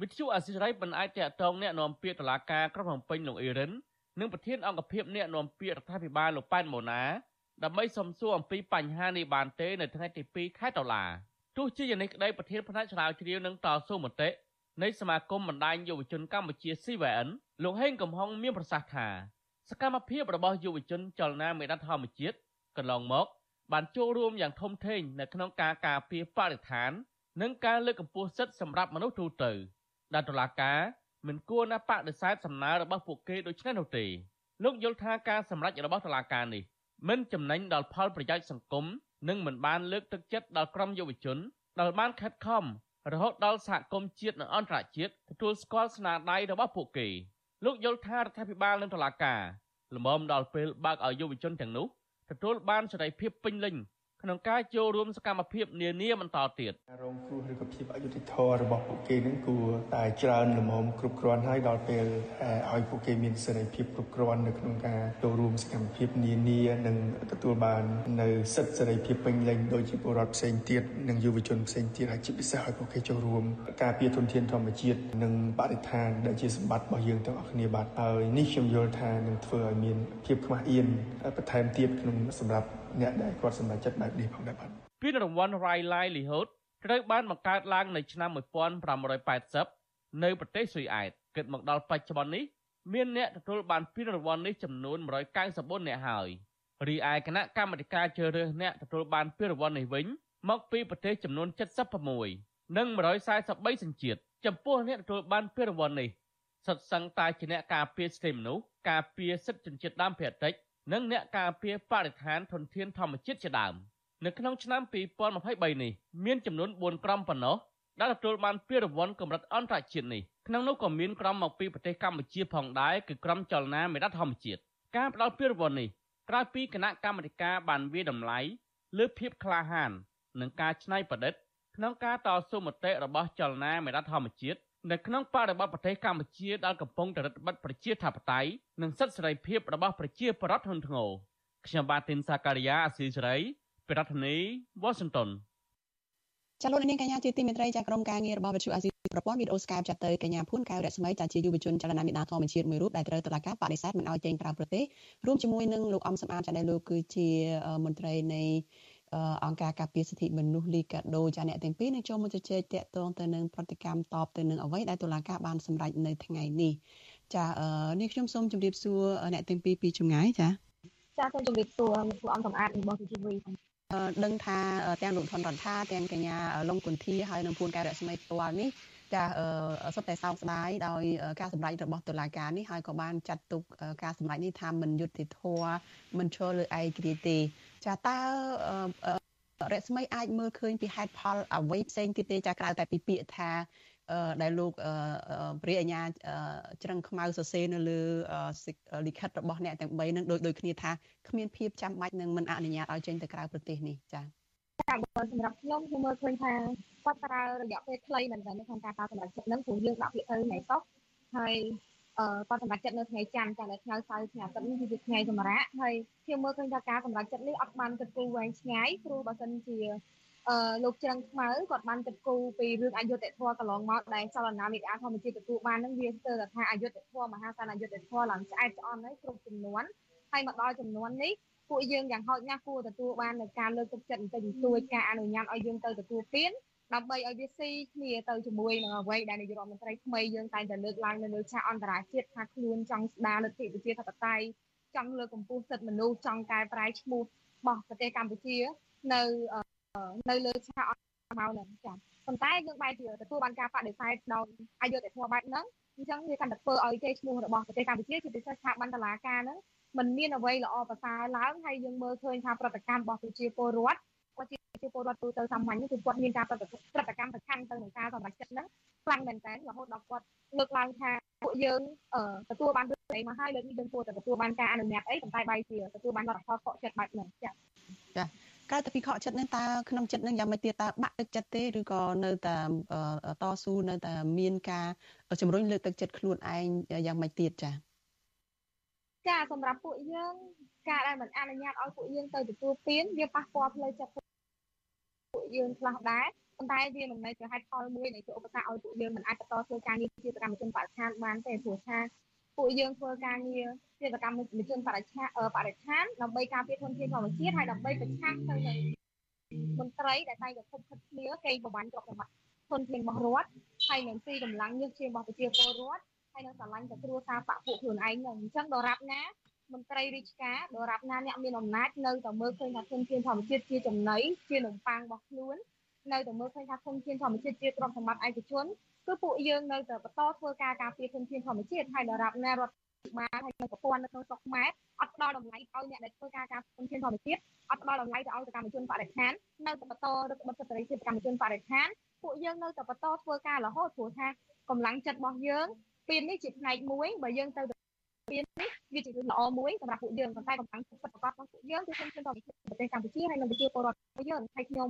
វិទ្យុអសិរ័យមិនអាចតាក់ទងអ្នកនាំពាក្យតុលាការក្រុងភ្នំពេញលោកអ៊ីរិននិងប្រធានអង្គភិបអ្នកនាំពាក្យរដ្ឋាភិបាលលោកប៉ែនម៉ូណាដើម្បីសំសួរអំពីបញ្ហានេះបានទេនៅថ្ងៃទី2ខែតុលាទោះជាយ៉ាងនេះក្តីប្រធានផ្នែកឆ្លាវជ្រាវនឹងតស៊ូមតិ នៃសមាគមបណ្ដាញយុវជនកម្ពុជា CVN លោកហេងកំហុងមានប្រសាសន៍ថាសកម្មភាពរបស់យុវជនចលនាមេដាធម្មជាតិកន្លងមក បានចូលរួមយ៉ាងធំធេងនៅក្នុងការការពារបរិស្ថាន និងការលើកកម្ពស់សិទ្ធិសម្រាប់មនុស្សទូទៅដែលតុលាការមិនគួរណាបដិសេធសំណើរបស់ពួកគេដូច្នេះនោះទេលោកយល់ថាការសម្រេចរបស់តុលាការនេះមិនចំណេញដល់ផលប្រយោជន៍សង្គមនិងមិនបានលើកទឹកចិត្តដល់ក្រុមយុវជនដែលបានខិតខំ រហូតដល់សហគមន៍ជាតិនិងអន្តរជាតិទទួលស្គាល់ស្នាដៃរបស់ពួកគេលោកយល់ថារដ្ឋាភិបាលនិងតុលាការលំមដល់ពេលបើកឲ្យយុវជនទាំងនោះទទួលបានសេរីភាពពេញលេញ ក្នុងការចូលរួមសកម្មភាពនានាបន្តទៀតរងគ្រោះឬក៏ភាពអយុត្តិធម៌របស់ពួកគេនឹងគួរតែច្រើនលំមគ្រប់គ្រាន់ហើយដល់ពេលឲ្យពួកគេមានសេរីភាពគ្រប់គ្រាន់នៅក្នុងការចូលរួមសកម្មភាពនានានិងទទួលបាននៅសិទ្ធិសេរីភាពពេញលេញដោយជាពលរដ្ឋផ្សេងទៀតនិងយុវជនផ្សេងទៀតហើយជាពិសេសឲ្យពួកគេចូលរួមការពារធនធានធម្មជាតិនិងបរិស្ថានដែលជាសម្បត្តិរបស់យើងទាំងអស់គ្នាបាទហើយនេះខ្ញុំយល់ថានឹងធ្វើឲ្យមានភាពខ្មាស់អៀនបន្ថែមទៀតក្នុងសម្រាប់ អ្នកដែលគាត់សម្រេចចិត្តបែបនេះផងដែរបាទពានរង្វាន់ Rai Lai Lihood ត្រូវបានបង្កើតឡើងនៅឆ្នាំ1580នៅប្រទេសស៊ុយអែតគិតមកដល់បច្ចុប្បន្ននេះមានអ្នកទទួលបានពានរង្វាន់នេះចំនួន194អ្នកហើយរីឯគណៈកម្មាធិការជ្រើសរើសអ្នកទទួលបានពានរង្វាន់នេះវិញមកពីប្រទេសចំនួន76និង143សញ្ជាតិចំពោះអ្នកទទួលបានពានរង្វាន់នេះសុទ្ធសឹងតែជាអ្នកការពារសិទ្ធិមនុស្សការពារសិទ្ធិជនជាតិដើមភាគតិច និងអ្នកការពារបរិស្ថានធនធានធម្មជាតិជាដើមនៅក្នុងឆ្នាំ2023នេះមានចំនួន4ក្រុមប៉ុណ្ណោះដែលទទួលបានពានរង្វាន់កម្រិតអន្តរជាតិនេះក្នុងនោះក៏មានក្រុមមកពីប្រទេសកម្ពុជាផងដែរគឺក្រុមចលនាមេដាធម្មជាតិការផ្ដល់ពានរង្វាន់នេះក្រោយពីគណៈកម្មាធិការបានវាតម្លៃលើភាពក្លាហាន និងការច្នៃប្រឌិតក្នុងការតស៊ូមតិរបស់ចលនាមេដាធម្មជាតិ នៅក្នុងបរិបទប្រទេសកម្ពុជាដែលកំពុងតែរដ្ឋបិទប្រជាធិបតេយ្យនិងសិទ្ធិសេរីភាពរបស់ប្រជាពលរដ្ឋធ្ងន់ធ្ងរខ្ញុំបាទទីនសាការីយ៉ាអស៊ីសេរីប្រធានាធិបតី Washington ចាលោកនាងកញ្ញាជាទីមេត្រីចាក្រុមការងាររបស់វិទ្យុអាស៊ីប្រព័ន្ធវីដេអូ Skype ចាត់ទៅកញ្ញាភួនកៅរស្មីចាជាយុវជនចលនាមេដាធម្មជាតិមួយរូបដែលត្រូវតុលាការបដិសេធមិនឲ្យចេញក្រៅប្រទេសរួមជាមួយនឹងលោកអំសំអាតចាដែលលោកគឺជាមន្ត្រីនៃ អង្គការការពារសិទ្ធិមនុស្សលីកាដូចាអ្នកទាំងពីរនឹងចូលមកជជែកតាក់ទងទៅនឹងប្រតិកម្មតបទៅនឹងអ្វីដែលតុលាការបានសម្រេចនៅថ្ងៃនេះចានេះខ្ញុំសូមជម្រាបសួរអ្នកទាំងពីរពីចម្ងាយចាចាសូមជម្រាបសួរលោកអំសំអាតរបស់វិទ្យុវីដឹងថាទាំងលោកថនរដ្ឋាទាំងកញ្ញាលងគុន្ធាហើយនិងពួនកែរស្មីផ្ទាល់នេះចាសុទ្ធតែសោកស្ដាយដោយការសម្ដែងរបស់តុលាការនេះហើយក៏បានចាត់ទុកការសម្ដែងនេះថាមិនយុត្តិធម៌មិនឈរលើឯករាជ្យទេ ចាតើរស្មីអាចមើលឃើញពីហេតុផលអ្វីផ្សេងទៀតទេចាក្រៅតែពីពាក្យថាដែលលោកព្រះអញ្ញាច្រឹងខ្មៅសរសេរនៅលើលិខិតរបស់អ្នកទាំង3នឹងដូចដូចគ្នាថាគ្មានភាពចាំបាច់នឹងមិនអនុញ្ញាតឲ្យចេញទៅក្រៅប្រទេសនេះចា៎ចាសម្រាប់ខ្ញុំខ្ញុំមើលឃើញថាគាត់ប្រើរយៈពេលខ្លីមែនទែនក្នុងការតាសម្រាប់ចិត្តនឹងព្រោះយើងដាក់ពាក្យទៅថ្ងៃសុខហើយ គាត់សម្រាប់ចិត្តនៅថ្ងៃច័ន្ទចានៅថ្ងៃសៅរ៍ថ្ងៃអាទិត្យនេះគឺជាថ្ងៃសម្រាប់ហើយខ្ញុំមើលឃើញថាការសម្រាប់ចិត្តនេះអត់បានគិតគូរវែងឆ្ងាយព្រោះបើសិនជាអឺលោកច្រឹងខ្មៅគាត់បានគិតគូរពីរឿងអយុត្តិធម៌កន្លងមកដែលចលនាមេឌីធម្មជាតិទទួលបាននឹងវាស្ទើរតែថាអយុត្តិធម៌មហាសានអយុត្តិធម៌ឡើងឆ្អែតឆ្អន់ហើយគ្រប់ចំនួនហើយមកដល់ចំនួននេះពួកយើងយ៉ាងហោចណាស់គួរទទួលបាននៅការលើកទឹកចិត្តបន្តិចបន្តួចការអនុញ្ញាតឲ្យយើងទៅទទួលទាន ដើម្បីឲ្យវាស៊ីគ្នាទៅជាមួយនឹងអ្វីដែលនាយករដ្ឋមន្ត្រីថ្មីយើងតែងតែលើកឡើងនៅលើឆាកអន្តរជាតិថាខ្លួនចង់ស្ដារលទ្ធិប្រជាធិបតេយ្យចង់លើកកម្ពស់សិទ្ធិមនុស្សចង់កែប្រែឈ្មោះរបស់ប្រទេសកម្ពុជានៅនៅលើឆាកអន្តរមកហ្នឹងចាប៉ុន្តែយើងបែរជាទទួលបានការបដិសេធដោយអយុត្តិធម៌បែបហ្នឹងអញ្ចឹងវាកាន់តែធ្វើឲ្យកេរ្តិ៍ឈ្មោះរបស់ប្រទេសកម្ពុជាជាពិសេសស្ថាប័នតុលាការហ្នឹងมันមានអ្វីល្អប្រសើរឡើងហើយយើងមើលឃើញថាប្រតិកម្មរបស់ប្រជាពលរដ្ឋ គាត់ជាប្រជាពលរដ្ឋទូទៅសាមញ្ញគឺគាត់មានការប្រតិប្រតិកម្មប្រឆាំងទៅនឹងការសម្រេចចិត្តហ្នឹងខ្លាំងមែនតើរហូតដល់គាត់លើកឡើងថាពួកយើងទទួលបានរឿងអីមកហើយលើកនេះយើងគួរតែទទួលបានការអនុញ្ញាតអីប៉ុន្តែបែរជាទទួលបានលទ្ធផលខកចិត្តបែបហ្នឹងចា៎ចាក្រៅពីខកចិត្តនឹងតើក្នុងចិត្តនឹងយ៉ាងម៉េចទៀតតើបាក់ទឹកចិត្តទេឬក៏នៅតែតស៊ូនៅតែមានការជំរុញលើកទឹកចិត្តខ្លួនឯងយ៉ាងម៉េចទៀតចាចាសម្រាប់ពួកយើងការដែលមិនអនុញ្ញាតឲ្យពួកយើងទៅទទួលទានវាប៉ះពាល់ផ្លូវចិត្ត ពួកយើងខ្លះដែរប៉ុន្តែវាមិនមែនជាហេតុផលមួយនៃជាឧបសគ្គឲ្យពួកយើងមិនអាចបន្តធ្វើការងារជាសកម្មជនបរិស្ថានបានទេព្រោះថាពួកយើងធ្វើការងារជាសកម្មជនបរិស្ថានបរិស្ថានដើម្បីការពារធនធានធម្មជាតិហើយដើម្បីប្រឆាំងទៅនឹងមន្ត្រីដែលតែងតែខុបខិតគ្នាគេបបាញ់ទ្រព្យសម្បត្តិធនធានរបស់រដ្ឋហើយនឹងទីកម្លាំងញើសជារបស់ប្រជាពលរដ្ឋហើយនឹងស្រឡាញ់តែគ្រួសារបពពួកខ្លួនឯងនឹងអញ្ចឹងដរាបណា មន្ត្រីរាជការដរាបណាអ្នកមានអំណាចនៅតែមើលឃើញថាធនធានធម្មជាតិជាចំណីជានំប៉័ងរបស់ខ្លួននៅតែមើលឃើញថាធនធានធម្មជាតិជាទ្រព្យសម្បត្តិឯកជនគឺពួកយើងនៅតែបន្តធ្វើការការពារធនធានធម្មជាតិហើយដរាបណារដ្ឋបាលហើយនៅប្រព័ន្ធនៅក្នុងស្រុកខ្មែរអត់ផ្ដល់តម្លៃឲ្យអ្នកដែលធ្វើការការធនធានធម្មជាតិអត់ផ្ដល់តម្លៃទៅឲ្យសកម្មជនបរិស្ថាននៅតែបន្តរឹតបន្តឹងសិទ្ធិសេរីភាពសកម្មជនបរិស្ថានពួកយើងនៅតែបន្តធ្វើការរហូតព្រោះថាកម្លាំងចិត្តរបស់យើងពីនេះជាផ្នែកមួយបើយើងទៅមាននេះ វាជារឿងល្អមួយសម្រាប់ពួកយើងប៉ុន្តែកម្លាំងពិតប្រាកដរបស់ពួកយើងគឺខ្ញុំខ្ញុំទៅប្រទេសកម្ពុជាហើយនិងប្រជាពលរដ្ឋរបស់យើងហើយខ្ញុំ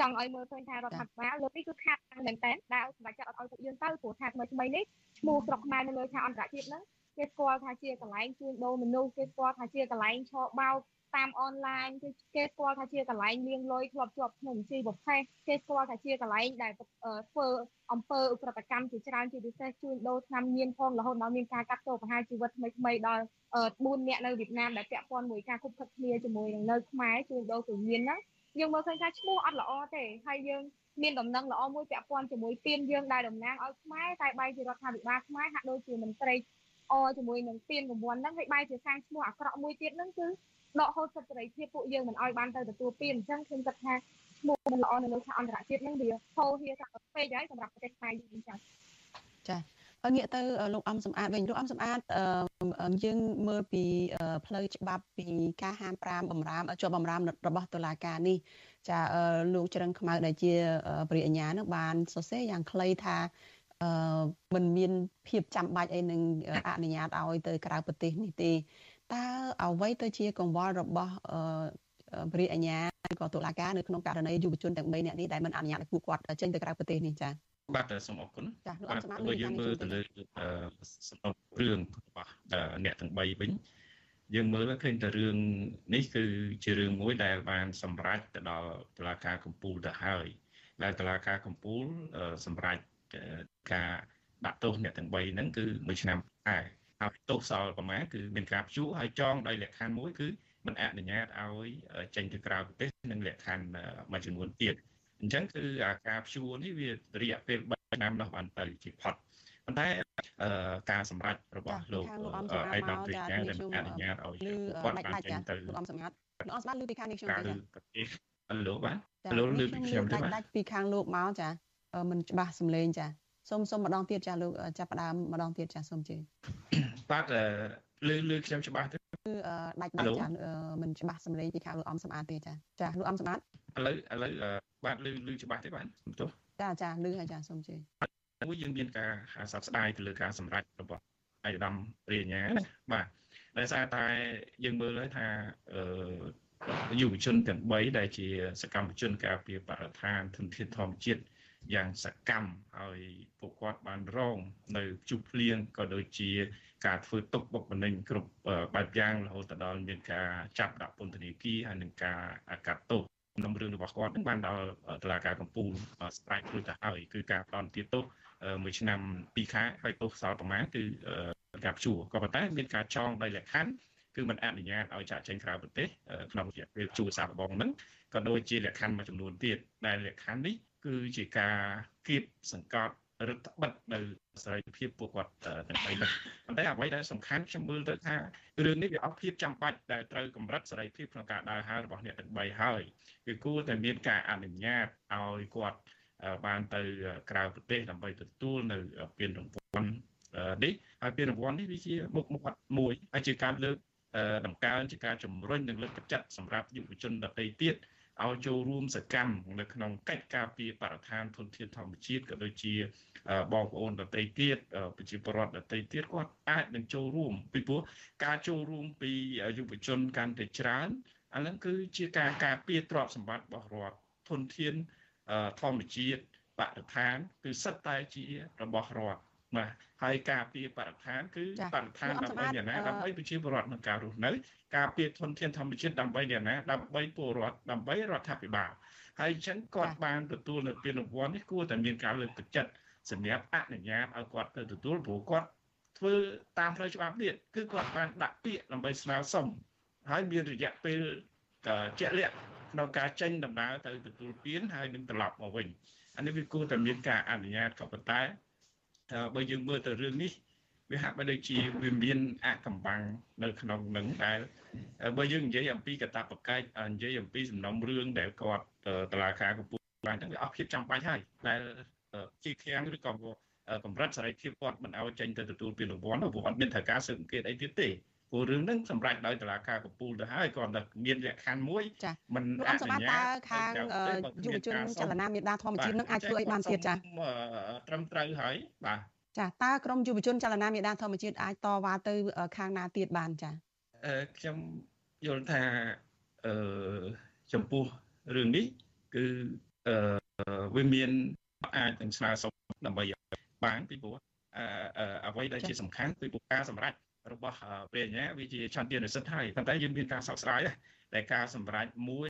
ចង់ឲ្យមើលឃើញថារដ្ឋាភិបាលលើកនេះគឺខាត់មែនតើដែលសម្រាប់ចាត់ឲ្យពួកយើងទៅព្រោះថាថ្មីថ្មីនេះឈ្មោះស្រុកខ្មែរនៅលើឆាកអន្តរជាតិហ្នឹងគេស្គាល់ថាជាកន្លែងជួញដូរមនុស្សគេស្គាល់ថាជាកន្លែងឆោបោក តាមអនឡាញគឺគេស្គាល់ថាជាកន្លែងលៀងលុយធ្លាប់ជាប់ក្នុងបញ្ជីប្រភេទគេស្គាល់ថាជាកន្លែងដែលធ្វើអំពើឧក្រិដ្ឋកម្មជាច្រើនជាពិសេសជួញដូរឆ្នាំញៀនផងរហូតដល់មានការកាត់ទោសប្រហារជីវិតថ្មីថ្មីដល់4នាក់នៅវៀតណាមដែលពាក់ព័ន្ធមួយការគប់ខិតគ្នាជាមួយនឹងនៅខ្មែរជួញដូរគ្រឿងញៀនហ្នឹងយើងមើលឃើញថាឈ្មោះអត់ល្អទេហើយយើងមានដំណឹងល្អមួយពាក់ព័ន្ធជាមួយពៀនយើងដែលតំណាងឲ្យខ្មែរតែបែរជារដ្ឋាភិបាលខ្មែរហាក់ដូចជាមន្ត្រីអជាមួយនឹងពៀនកម្ពុជាហ្នឹងហើយបែរជាសាងឈ្មោះអាក្រក់មួយទៀតហ្នឹងគឺ ដកហូតសិទ្ធិសេរីភាពពួកយើងមិនឲ្យបានទៅទទួលពានអញ្ចឹងខ្ញុំគិតថាឈ្មោះមិនល្អនៅលើឆាកអន្តរជាតិហ្នឹងវាហូរហៀថាពេកហើយសម្រាប់ប្រទេសខ្មែរយើងចា៎ចាងាកទៅលោកអំសំអាតវិញលោកអំសំអាតយើងមើលពីផ្លូវច្បាប់ពីការហាម5បំរាមជាប់បំរាមរបស់តុលាការនេះចាលោកច្រឹងខ្មៅដែលជាព្រះអញ្ញានឹងបានសរសេរយ៉ាងខ្លីថាអឺมันមានភាពចាំបាច់អីនឹងអនុញ្ញាតឲ្យទៅក្រៅប្រទេសនេះទេ តើអ្វីទៅជាកង្វល់របស់អឺព្រះអញ្ញាក៏តុលាការនៅក្នុងករណីយុវជនទាំង3នាក់នេះដែលមិនអនុញ្ញាតឲ្យពួកគាត់ចេញទៅក្រៅប្រទេសនេះចា៎បាទសូមអរគុណបាទបើយើងមើលទៅលើសំណុំរឿងរបស់អ្នកទាំង3វិញយើងមើលឃើញតែរឿងនេះគឺជារឿងមួយដែលបានសម្រេចទៅដល់តុលាការកំពូលទៅហើយដែលតុលាការកំពូលសម្រេចការដាក់ទោសអ្នកទាំង3ហ្នឹងគឺមួយឆ្នាំដែរ ហើយទោសសល់ប្រមាណគឺមានការព្យួរហើយចងដោយលក្ខខណ្ឌមួយគឺមិនអនុញ្ញាតឲ្យចេញទៅក្រៅប្រទេសនិងលក្ខខណ្ឌមួយចំនួនទៀតអញ្ចឹងគឺការព្យួរនេះវារយៈពេល3ឆ្នាំដល់បានទៅជាផុតប៉ុន្តែការសម្រេចរបស់លោកអេដាមព្រីកាដែលអនុញ្ញាតឲ្យគាត់បានចេញទៅលោកអំសម្ងាត់លោកអំសម្ងាត់លើពីខាងនេះខ្ញុំទេចាលោកបាទលោកលើពីខ្ញុំទេបាទដាច់ពីខាងលោកមកចាមិនច្បាស់សំឡេងចា សូមសូមម្ដងទៀតចាលោកចាប់ផ្ដើមម្ដងទៀតចាសូមជឿបាទលើលើខ្ញុំច្បាស់ទេគឺដាច់ដាច់ចាមិនច្បាស់សំឡេងពីខាងលោកអំសម្អាតទេចាចាលោកអំសម្អាតឥឡូវឥឡូវបាទលើលើច្បាស់ទេបាទសំទោសចាចាលឺហើយចាសូមជឿមួយយើងមានការសោកស្ដាយទៅលើការសម្រេចរបស់ឯកឧត្តមរាជញ្ញាណាបាទដោយសារតែយើងមើលហើយថាអឺយុវជនទាំង3ដែលជាសកម្មជនការពារបរិស្ថានធនធានធម្មជាតិ យ៉ាងសកម្មហើយពួកគាត់បានរង នៅជុះភ្លៀងក៏ដូចជា ការធ្វើទុកបុកម្នេញគ្រប់បែបយ៉ាងរហូតដល់មានការចាប់ដាក់ពន្ធនាគារហើយនឹងការកាត់ទោសក្នុងរឿងរបស់គាត់នឹងបានដល់តុលាការកំពូលស្រាយព្រោះទៅហើយគឺការផ្ដន់ទាទោសមួយឆ្នាំ2ខែហើយទោសសល់ប្រមាណគឺការព្យួរក៏ប៉ុន្តែមានការចងដោយលក្ខខណ្ឌគឺมันអនុញ្ញាតឲ្យចាក់ចេញក្រៅប្រទេសក្នុងរយៈពេលជួរសាកល្បងហ្នឹងក៏ដូចជាលក្ខខណ្ឌមួយចំនួនទៀតដែលលក្ខខណ្ឌនេះ គឺជាការគៀបសង្កត់រដ្ឋបិទនៅសេរីភាពពួកគាត់ទាំងបីនេះប៉ុន្តែអ្វីដែលសំខាន់ខ្ញុំមើលទៅថារឿងនេះវាអត់ភាពចាំបាច់ដែលត្រូវកម្រិតសេរីភាពក្នុងការដើរហើររបស់អ្នកទាំងបីហើយគឺគួរតែមានការអនុញ្ញាតឲ្យគាត់បានទៅក្រៅប្រទេសដើម្បីទទួលនៅពានរង្វាន់នេះហើយពានរង្វាន់នេះវាជាមុខមាត់មួយហើយជាការលើកតម្កើងជាការជំរុញនិងលើកទឹកចិត្តសម្រាប់យុវជនដទៃទៀត ឲ្យចូលរួមសកម្មនៅក្នុងកិច្ចការពារបរិស្ថានធនធានធម្មជាតិក៏ដូចជាបងប្អូនដទៃទៀតប្រជាពលរដ្ឋដទៃទៀតគាត់អាចនឹងចូលរួមពីព្រោះការចូលរួមពីយុវជនកាន់តែច្រើនអានឹងគឺជាការការពារទ្រព្យសម្បត្តិរបស់រដ្ឋធនធានធម្មជាតិបរិស្ថានគឺសិតតែជារបស់រដ្ឋ បាទហើយការពារបរិស្ថានគឺបរិស្ថានដើម្បីអ្នកណាដើម្បីប្រជាពលរដ្ឋក្នុងការរស់នៅ ការពារធនធានធម្មជាតិដើម្បីអ្នកណាដើម្បីពលរដ្ឋដើម្បីរដ្ឋាភិបាលហើយអញ្ចឹងគាត់បានទទួលនៅពានរង្វាន់នេះគួរតែមានការលើកទឹកចិត្តសម្រាប់អនុញ្ញាតឲ្យគាត់ទៅទទួលព្រោះគាត់ធ្វើតាមផ្លូវច្បាប់ទៀតគឺគាត់បានដាក់ពាក្យដើម្បីស្នើសុំហើយមានរយៈពេលជាក់លាក់ក្នុងការចេញដំណើរទៅទទួលពានហើយនឹងត្រឡប់មកវិញអានេះវាគួរតែមានការអនុញ្ញាតក៏ប៉ុន្តែ បើយើងមើលទៅរឿងនេះវាហាក់បីដូចជាវាមានអកំបាំងនៅក្នុងនឹងដែលបើយើងនិយាយអំពីកតាបកិច្ចនិយាយអំពីសំណុំរឿងដែលគាត់តឡាការកម្ពុជាបានទាំងវាអស់ភាពចាំបាច់ហើយដែលជាខាំងឬក៏កម្រិតសេរីភាពគាត់មិនឲ្យចេញទៅទទួលពានរង្វាន់ព្រោះអត់មានត្រូវការស៊ើបអង្កេតអីទៀតទេ ព្រោះរឿងហ្នឹងសម្រាប់ដោយតឡាការកំពូលទៅហើយគាត់តែមានលក្ខខណ្ឌមួយមិនអនុញ្ញាតខាងយុវជនចលនាមេដាធម្មជាតិនឹងអាចធ្វើអីបានទៀតចាត្រឹមត្រូវហើយបាទចាតើក្រមយុវជនចលនាមេដាធម្មជាតិអាចតវ៉ាទៅខាងណាទៀតបានចាអឺខ្ញុំយល់ថាអឺចំពោះរឿងនេះគឺអឺវាមានអាចនឹងស្នើសុំដើម្បីបានពីព្រោះអ្វីដែលជាសំខាន់គឺពុកការសម្រេច របស់ព្រះអញ្ញាវាជាឆន្ទៈនិស្សិតហើយប៉ុន្តែយើងមានការសោកស្ដាយតែការសម្រេចមួយ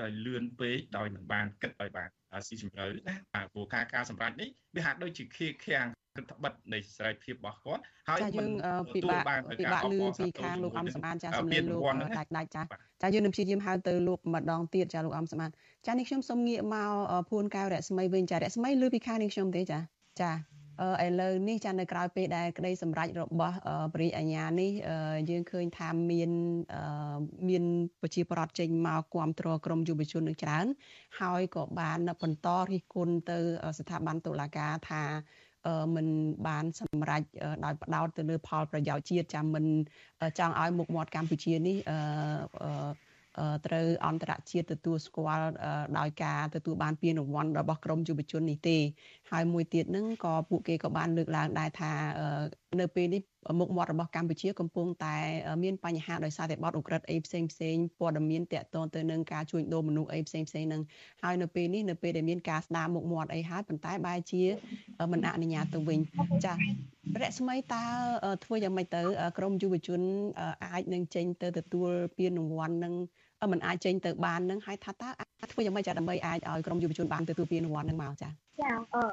ដោយលឿនពេកដោយមិនបានគិតឲ្យបានស៊ីជម្រៅណាបាទព្រោះការការសម្រេចនេះវាហាក់ដូចជាខៀខាំងរដ្ឋបិទនៃសេរីភាពរបស់គាត់ហើយយើងពិបាកពិបាកលឺពីខាងលោកអំសម្បានចាសំលេងលោកដាច់ដាច់ចាចាយើងនឹងព្យាយាមហៅទៅលោកម្ដងទៀតចាលោកអំសម្បានចានេះខ្ញុំសូមងាកមកភួនកៅរស្មីវិញចារស្មីលឺពីខាងនេះខ្ញុំទេចាចា ឥឡូវនេះចានៅក្រៅពេលដែលក្តីសម្រេចរបស់ព្រះអាញានេះយើងឃើញថាមានមានប្រជាប្រដ្ឋចេញមកគ្រប់គ្រងក្រមយុវជននឹងច្រើន ហើយក៏បានបន្តរិះគន់ទៅស្ថាប័នតុលាការថាមិនបានសម្រេចដោយផ្ដោតទៅលើផលប្រយោជន៍ជាតិចាំមិនចង់ឲ្យមុខមាត់កម្ពុជានេះអឺ ត្រូវអន្តរជាតិទទួលស្គាល់ដោយការទទួលបានពានរង្វាន់របស់ក្រមយុវជននេះទេហើយមួយទៀតហ្នឹងក៏ពួកគេក៏បានលើកឡើងដែរថា នៅពេលនេះមុខមាត់របស់កម្ពុជាកំពុងតែមានបញ្ហាដោយសារតែបទឧក្រិដ្ឋអីផ្សេងផ្សេងព័ត៌មានតាក់ទងទៅនឹងការជួញដូរមនុស្សអីផ្សេងផ្សេងហ្នឹងហើយនៅពេលនេះនៅពេលដែលមានការស្ដារមុខមាត់អីហើយប៉ុន្តែបែរជាមិនអនុញ្ញាតទៅវិញចារស្មីតើធ្វើយ៉ាងម៉េចទៅក្រមយុវជនអាចនឹងចេញទៅទទួលពានរង្វាន់នឹងមិនអាចចេញទៅបាននឹងហើយថាតើអាចធ្វើយ៉ាងម៉េចចាដើម្បីអាចឲ្យក្រមយុវជនបានទទួលពានរង្វាន់នឹងមកចាចាអឺ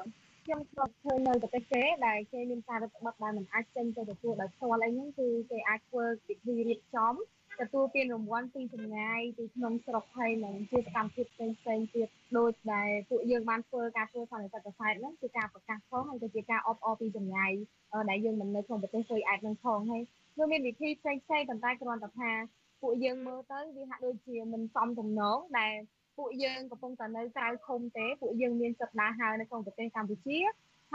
ខ្ញុំធ្លាប់ឃើញនៅប្រទេសគេដែលគេមានការរដ្ឋបတ်ដែលមិនអាចចេញទៅទទួលដោយផ្ទាល់អីហ្នឹងគឺគេអាចធ្វើពិធីរៀបចំទទួលពានរង្វាន់ពីចម្ងាយពីក្នុងស្រុកហើយនឹងជាសកម្មភាពផ្សេងផ្សេងទៀតដូចដែលពួកយើងបានធ្វើការធ្វើសន្និសីទកសែតហ្នឹងគឺការប្រកាសផងហើយក៏ជាការអបអរពីចម្ងាយដែលយើងមិននៅក្នុងប្រទេសជួយអាចនឹងផងហើយវាមានវិធីផ្សេងផ្សេងប៉ុន្តែគ្រាន់តែថាពួកយើងមើលទៅវាហាក់ដូចជាមិនសមទំនងដែល ពួកយើងកំពុងតែនៅក្រៅឃុំទេពួកយើងមានសិទ្ធិដើរហើរនៅក្នុងប្រទេសកម្ពុជា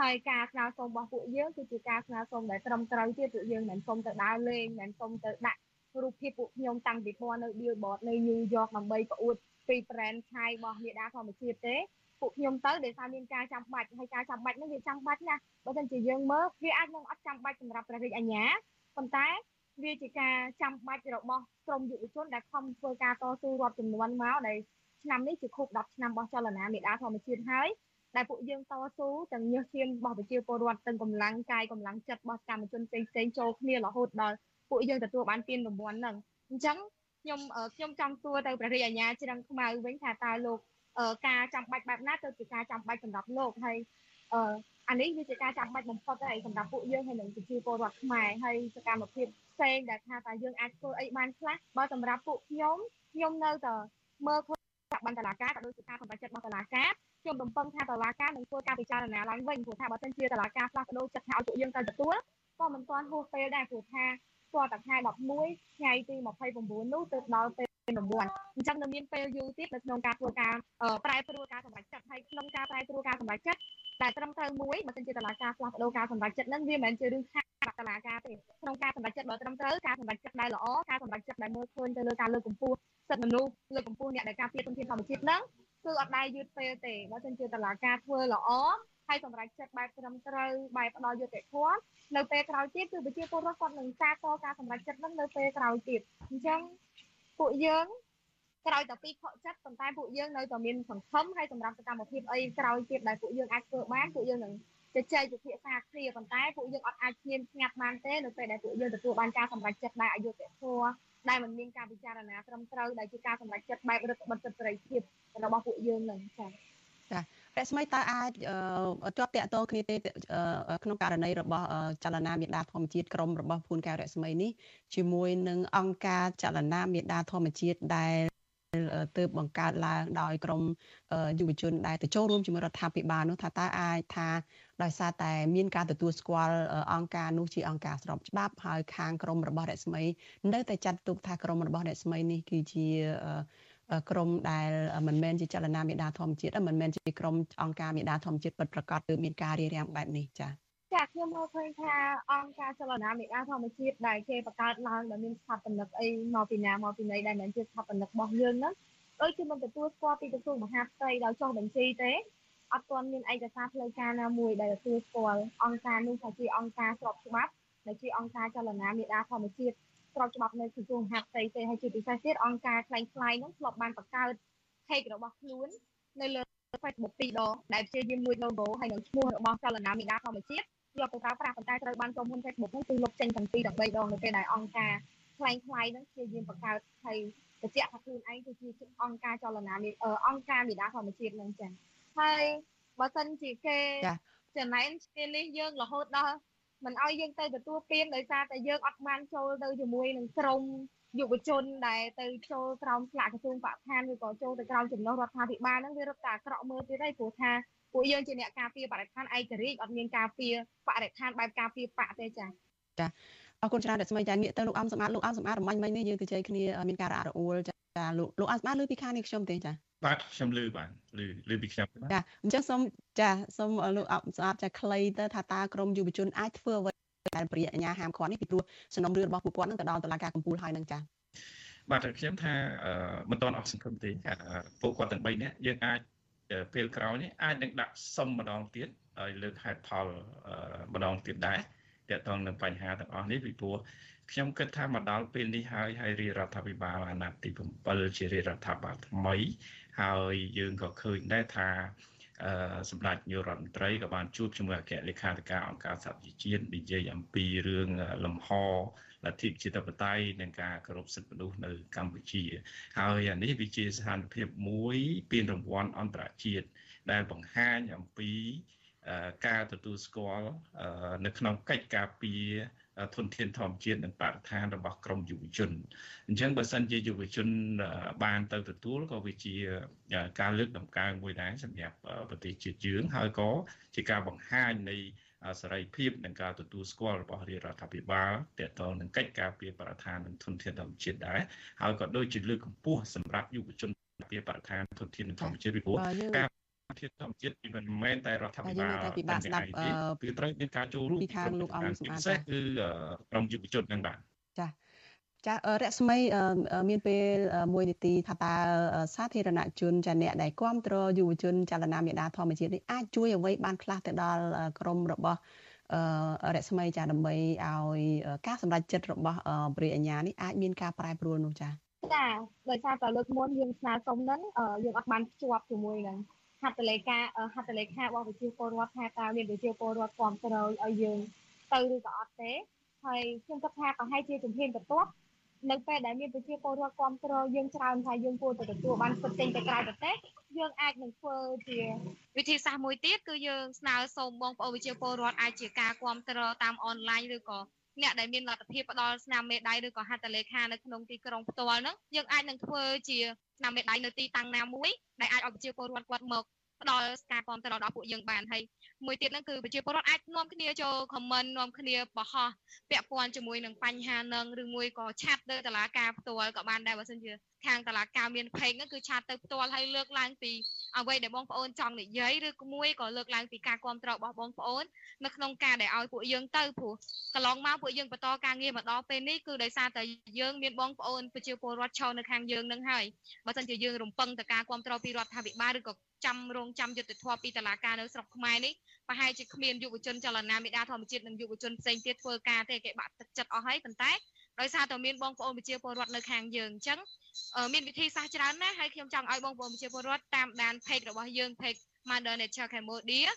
ហើយការស្នើសុំរបស់ពួកយើងគឺជាការស្នើសុំដែលត្រឹមត្រូវទៀតពួកយើងមិនសុំទៅដើរលេងមិនសុំទៅដាក់រូបភាពពួកខ្ញុំតាំងពីពណ៌នៅ Billboard នៅ New York ដើម្បីប្រអួតពី brand ឆាយរបស់មេដាធម្មជាតិទេពួកខ្ញុំទៅដោយសារមានការចាំបាច់ហើយការចាំបាច់នោះវាចាំបាច់ណាស់បើមិនជាយើងមើលវាអាចនឹងអត់ចាំបាច់សម្រាប់ព្រះរាជអាជ្ញាប៉ុន្តែវាជាការចាំបាច់របស់ក្រមយុវជនដែលខំធ្វើការតស៊ូរាប់ចំនួនមកដែល ឆ្នាំនេះជាខួប10ឆ្នាំរបស់ចលនាមេដាធម្មជាតិហើយដែលពួកយើងតស៊ូទាំងញើសឈាមរបស់ប្រជាពលរដ្ឋទាំងកម្លាំងកាយកម្លាំងចិត្តរបស់កម្មជនផ្សេងផ្សេងចូលគ្នារហូតដល់ពួកយើងទទួលបានពានរង្វាន់ហ្នឹងអញ្ចឹងខ្ញុំខ្ញុំចង់សួរទៅព្រះរាជអាជ្ញាច្រឹងខ្មៅវិញថាតើលោកការចាំបាច់បែបណាទៅជាការចាំបាច់សម្រាប់លោកហើយអឺអានេះវាជាការចាំបាច់បំផុតហើយសម្រាប់ពួកយើងហើយនឹងប្រជាពលរដ្ឋខ្មែរហើយសកម្មភាពផ្សេងដែលថាតើយើងអាចធ្វើអីបានខ្លះបើសម្រាប់ពួកខ្ញុំខ្ញុំនៅតែមើល ឃើញចាប់បានតឡាការក៏ដូចជាការសម្រេចចិត្តរបស់តឡាការខ្ញុំរំពឹងថាតឡាការនឹងធ្វើការពិចារណាឡើងវិញព្រោះថាបើសិនជាតឡាការផ្លាស់ប្ដូរចិត្តថាឲ្យពួកយើងទៅទទួលក៏មិនទាន់ហួសពេលដែរព្រោះថាស្គាល់តែថ្ងៃ11ថ្ងៃទី29នោះទៅដល់ពេលរង្វាន់អញ្ចឹងនៅមានពេលយូរទៀតនៅក្នុងការធ្វើការប្រែប្រួលការសម្រេចចិត្តហើយក្នុងការប្រែប្រួលការសម្រេចចិត្ត តែត្រឹមត្រូវមួយបើសិនជាតឡាការផ្លាស់ប្ដូរការសម្រេចចិត្តហ្នឹងវាមិនមែនជារឿងខាតតឡាការទេក្នុងការសម្រេចចិត្តបើត្រឹមត្រូវការសម្រេចចិត្តដែលល្អការសម្រេចចិត្តដែលមើលឃើញទៅលើការលើកកម្ពស់សិទ្ធិមនុស្សលើកកម្ពស់អ្នកដែលការពារទុនធានធម្មជាតិហ្នឹងគឺអត់ដែរយឺតពេលទេបើសិនជាតឡាការធ្វើល្អហើយសម្រេចចិត្តបែបត្រឹមត្រូវបែបផ្ដល់យុត្តិធម៌នៅពេលក្រោយទៀតគឺប្រជាពលរដ្ឋគាត់នឹងសាទរការសម្រេចចិត្តហ្នឹងនៅពេលក្រោយទៀតអញ្ចឹងពួកយើង ក្រោយតែពីខកចិត្តប៉ុន្តែពួកយើងនៅតែមានសង្ឃឹមហើយសម្រាប់សកម្មភាពអីក្រោយទៀតដែលពួកយើងអាចធ្វើបានពួកយើងនឹងជជែកពិភាក្សាគ្នាប៉ុន្តែពួកយើងអត់អាចឈានស្ងាត់បានទេនៅពេលដែលពួកយើងទទួលបានការសម្រេចចិត្តដែលអយុត្តិធម៌ដែលមិនមានការពិចារណាត្រឹមត្រូវដែលជាការសម្រេចចិត្តបែបរដ្ឋបတ်សិទ្ធិសេរីភាពរបស់ពួកយើងនឹងចា៎ចារស្មីតើអាចជាប់តាក់ទងគ្នាទេក្នុងករណីរបស់ចលនាមេដាធម្មជាតិក្រមរបស់ភួនកែវរស្មីនេះជាមួយនឹងអង្គការចលនាមេដាធម្មជាតិដែល ទើបបង្កើតឡើងដោយក្រមយុវជនដែលទៅចូលរួមជាមួយរដ្ឋាភិបាលនោះថាតើអាចថាដោយសារតែមានការទទួលស្គាល់អង្គការនោះជាអង្គការស្របច្បាប់ហើយខាងក្រមរបស់រស្មីនៅតែចាត់ទុកថាក្រមរបស់រស្មីនេះគឺជាក្រមដែលមិនមែនជាចលនាមេដាធម្មជាតិមិនមែនជាក្រមអង្គការមេដាធម្មជាតិពិតប្រាកដគឺមានការរៀបរៀងបែបនេះចា៎ ចាខ្ញុំមើលឃើញថាអង្គការចលនាមេដាធម្មជាតិដែលគេបង្កើតឡើងដែលមានស្ថាបនិកអីមកពីណាមកពីណីដែលមិនជាស្ថាបនិករបស់យើងហ្នឹងដូចជាមិនទទួលស្គាល់ពីក្រសួងមហាផ្ទៃដោយចុះបញ្ជីទេអត់ទាន់មានឯកសារផ្លូវការណាមួយដែលទទួលស្គាល់អង្គការនោះថាជាអង្គការស្របច្បាប់ដែលជាអង្គការចលនាមេដាធម្មជាតិស្របច្បាប់នៅក្រសួងមហាផ្ទៃទេហើយជាពិសេសទៀតអង្គការខ្លែងខ្លាយនោះធ្លាប់បានបង្កើត page របស់ខ្លួននៅលើ Facebook ពីរដងដែលព្យាយាមលួច logo ហើយនឹងឈ្មោះរបស់ចលនាមេដាធម្មជាតិ យកទៅប្រើប្រាស់ប៉ុន្តែត្រូវបានក្រុមហ៊ុន Facebook ហ្នឹងគឺលុបចេញទាំងពីរដល់3ដងនៅពេលដែលអង្គការខ្លែងខ្លាយហ្នឹងព្យាយាមបង្កើតហើយបញ្ជាក់ថាខ្លួនឯងគឺជាអង្គការចលនាអង្គការមេដាធម្មជាតិហ្នឹងចា៎ហើយបើសិនជាគេចំណែនគ្នានេះយើងរហូតដល់មិនឲ្យយើងទៅទទួលពានដោយសារតែយើងអត់បានចូលទៅជាមួយនឹងក្រមយុវជនដែលទៅចូលក្រោមស្លាកក្រសួងបរិស្ថានឬក៏ចូលទៅក្រោមចំណុះរដ្ឋាភិបាលហ្នឹងវារត់តែអាក្រក់មើលទៀតហើយព្រោះថា ពួកយើងជាអ្នកការពារបរិស្ថានឯករាជ្យអត់មានការពារបរិស្ថានបែបការពារបកទេចា៎ចាអរគុណច្រើនដែលស្មីចាងាកទៅលោកអំសម្បត្តិលោកអំសម្បត្តិរំបាញ់មិញនេះយើងទៅជ័យគ្នាមានការរអាក់រអួលចាលោកលោកអំសម្បត្តិលើពីខាងនេះខ្ញុំទេចាបាទខ្ញុំលឺបាទលឺលឺពីខ្ញុំចាអញ្ចឹងសូមចាសូមលោកអំសម្បត្តិចាខ្លីទៅថាតើក្រមយុវជនអាចធ្វើអ្វីដែលព្រាអាញាហាមឃាត់នេះពីព្រោះសំណុំរឿងរបស់ពួកគាត់នឹងទៅដល់តុលាការកំពូលហើយនឹងចាបាទខ្ញុំថាមិនទាន់អស់សង្ឃឹមទេពួកគាត់ទាំង3នាក់យើងអាច ពេលក្រោយនេះអាចនឹងដាក់សុំម្ដងទៀតឲ្យលើកហេតុផលម្ដងទៀតដែរតកតងនឹងបញ្ហាទាំងអស់នេះពីព្រោះខ្ញុំគិតថាមកដល់ពេលនេះហើយហើយរាជរដ្ឋាភិបាលអាណត្តិទី7ជារាជរដ្ឋាភិបាលថ្មី ហើយយើងក៏ឃើញដែរថាអឺសម្ដេចនាយករដ្ឋមន្ត្រីក៏បានជួបជាមួយអគ្គលេខាធិការអង្គការសហប្រជាជាតិនិយាយអំពីរឿងលំហ លទ្ធិជាតិបតេយ្យនិងការគោរពសិទ្ធិមនុស្សនៅកម្ពុជា ហើយអានេះវាជាស្ថានភាពមួយពានរង្វាន់អន្តរជាតិដែលបង្ហាញអំពីការទទួលស្គាល់នៅក្នុងកិច្ចការពីធនធានធម្មជាតិនិងបរិស្ថានរបស់ក្រមយុវជនអញ្ចឹងបើសិនជាយុវជនបានទៅទទួលក៏វាជាការលើកតម្កើងមួយដែរសម្រាប់ប្រទេសជាតិយើងហើយក៏ជាការបង្ហាញនៃ សេរីភាពនិងការទទួលស្គាល់របស់រាជរដ្ឋាភិបាលទាក់ទងនឹងកិច្ចការពីបរិស្ថាននិងធនធានធម្មជាតិដែរហើយក៏ដូចជាលើកកម្ពស់សម្រាប់យុវជនពីបរិស្ថានធនធានធម្មជាតិពីព្រោះការធាតុធម្មជាតិពីមិនមែនតែរដ្ឋាភិបាលតែពិបាកស្ដាប់គឺត្រូវមានការចូលរួមពីខាងលោកអង្គសម្បត្តិពិសេសគឺក្រុមយុវជននឹងបាទចា ចារស្មីមានពេលមួយនីតិថាតើសាធារណជនចាអ្នកដែលគ្រប់គ្រងយុវជនចលនាមេដាធម្មជាតិនេះអាចជួយអ្វីបានខ្លះទៅដល់ក្រមរបស់រស្មីចាដើម្បីឲ្យការសម្រេចចិត្តរបស់ព្រះអញ្ញានេះអាចមានការប្រែប្រួលនោះចាចាដោយសារតែលើកមុនយើងស្នើសុំហ្នឹងយើងអត់បានភ្ជាប់ជាមួយនឹងហត្ថលេខាហត្ថលេខារបស់វិជាពលរដ្ឋថាតើមានវិជាពលរដ្ឋគ្រប់គ្រងឲ្យយើងទៅឬក៏អត់ទេហើយខ្ញុំគិតថាប្រហែលជាជំហានបន្ទាប់ នៅពេលដែលមានប្រជាពលរដ្ឋគ្រប់គ្រងយើងច្រើនថាយើងគួរតែទទួលបានសិទ្ធិចេញទៅក្រៅប្រទេសយើងអាចនឹងធ្វើជាវិធីសាស្ត្រមួយទៀតគឺយើងស្នើសូមបងប្អូនវិជាពលរដ្ឋអាចជាការគ្រប់គ្រងតាមអនឡាញឬក៏អ្នកដែលមានលទ្ធភាពផ្ដល់ស្នាមមេដៃឬក៏ហត្ថលេខានៅក្នុងទីក្រុងផ្ទាល់ហ្នឹងយើងអាចនឹងធ្វើជាស្នាមមេដៃនៅទីតាំងណាមួយដែលអាចឲ្យប្រជាពលរដ្ឋគាត់មកផ្ដល់ការគ្រប់គ្រងដល់ពួកយើងបានហើយមួយទៀតហ្នឹងគឺប្រជាពលរដ្ឋអាចនាំគ្នាចូល comment នាំគ្នាបោះពាក់ព័ន្ធជាមួយនឹងបញ្ហានឹងឬមួយក៏ឆាត់ទៅតុលាការផ្ទាល់ក៏បានដែរបើសិនជាខាងតុលាការមានផេកហ្នឹងគឺឆាត់ទៅផ្ទាល់ហើយលើកឡើងពីអ្វីដែលបងប្អូនចង់និយាយឬមួយក៏លើកឡើងពីការគ្រប់គ្រងរបស់បងប្អូននៅក្នុងការដែលឲ្យពួកយើងទៅព្រោះកន្លងមកពួកយើងបន្តការងារមកដល់ពេលនេះគឺដោយសារតែយើងមានបងប្អូនប្រជាពលរដ្ឋឈរនៅខាងយើងនឹងហើយបើមិនជាយើងរំពឹងទៅការគ្រប់គ្រងពីរដ្ឋាភិបាលឬក៏ចាំរងចាំយុទ្ធធម៌ពីតុលាការនៅស្រុកខ្មែរនេះ ប្រហែលជាគ្មានយុវជនចលនាមេដាធម្មជាតិនិងយុវជនផ្សេងទៀតធ្វើការទេគេបាក់ទឹកចិត្តអស់ហើយប៉ុន្តែដោយសារតែមានបងប្អូនប្រជាពលរដ្ឋនៅខាងយើងអញ្ចឹងមានវិធីសាស្ត្រច្រើនណាស់ហើយខ្ញុំចង់ឲ្យបងប្អូនប្រជាពលរដ្ឋតាមដាន page របស់យើង page Mother Nature Cambodia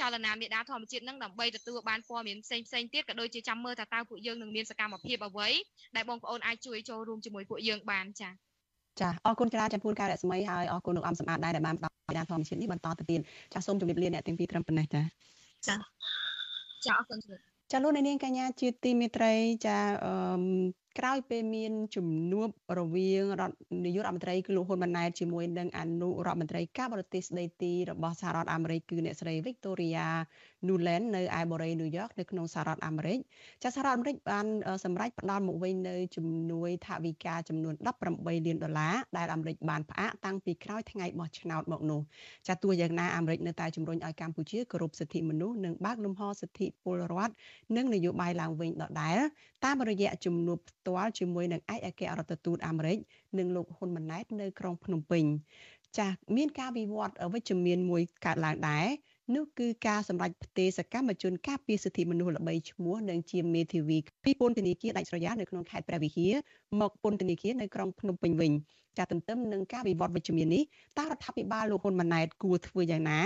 ចលនាមេដាធម្មជាតិនឹងដើម្បីទទួលបានព័ត៌មានផ្សេងផ្សេងទៀតក៏ដូចជាចាំមើលតើតើពួកយើងនឹងមានសកម្មភាពអ្វីដែលបងប្អូនអាចជួយចូលរួមជាមួយពួកយើងបានចា៎ ចាអរគុណច្រើនចំពោះការរស្មីហើយអរគុណលោកអំសម្បត្តិដែរដែលបានផ្ដល់មេដាធម្មជាតិនេះបន្តទៅទៀតចាសូមជម្រាបលាអ្នកទាំងពីរត្រឹមប៉ុណ្ណេះចាចាចាអរគុណចាលោកនាងកញ្ញាជាទីមេត្រីចាអឺ ក្រោយពេលមានជំនួបរវាងរដ្ឋនាយករដ្ឋមន្ត្រីគឺលោកហ៊ុនម៉ាណែតជាមួយនឹងអនុរដ្ឋមន្ត្រីការបរទេសស្ដីទីរបស់សហរដ្ឋអាមេរិកគឺអ្នកស្រី Victoria Nuland នៅឯបូរីញូវយ៉កនៅក្នុងសហរដ្ឋអាមេរិកចាសហរដ្ឋអាមេរិកបានសម្រេចផ្ដល់មកវិញនៅជំនួយថវិកាចំនួន18លានដុល្លារដែលអាមេរិកបានផ្អាកតាំងពីក្រោយថ្ងៃបោះឆ្នោតមកនោះចាទោះយ៉ាងណាអាមេរិកនៅតែជំរុញឲ្យកម្ពុជាគោរពសិទ្ធិមនុស្សនិងបើកលំហសិទ្ធិពលរដ្ឋនិងនយោបាយឡើងវិញដដែលតាមរយៈជំនួបផ្ទាល់ជាមួយនឹងឯកអគ្គរដ្ឋទូតអាមេរិកនិងលោកហ៊ុនម៉ាណែតនៅក្រុងភ្នំពេញចាស់មានការវិវត្តវិជ្ជមានមួយកើតឡើងដែរនោះគឺការសម្រេចផ្ទេរសកម្មជនការពារសិទ្ធិមនុស្សល្បីឈ្មោះនិងជាមេធាវីពីពន្ធនាគារដាច់ស្រយាលនៅក្នុងខេត្តព្រះវិហារមកពន្ធនាគារនៅក្រុងភ្នំពេញវិញចាទន្ទឹមនឹងការវិវត្តវិជ្ជមាននេះតើរដ្ឋាភិបាលលោកហ៊ុនម៉ាណែតគួរធ្វើយ៉ាងណា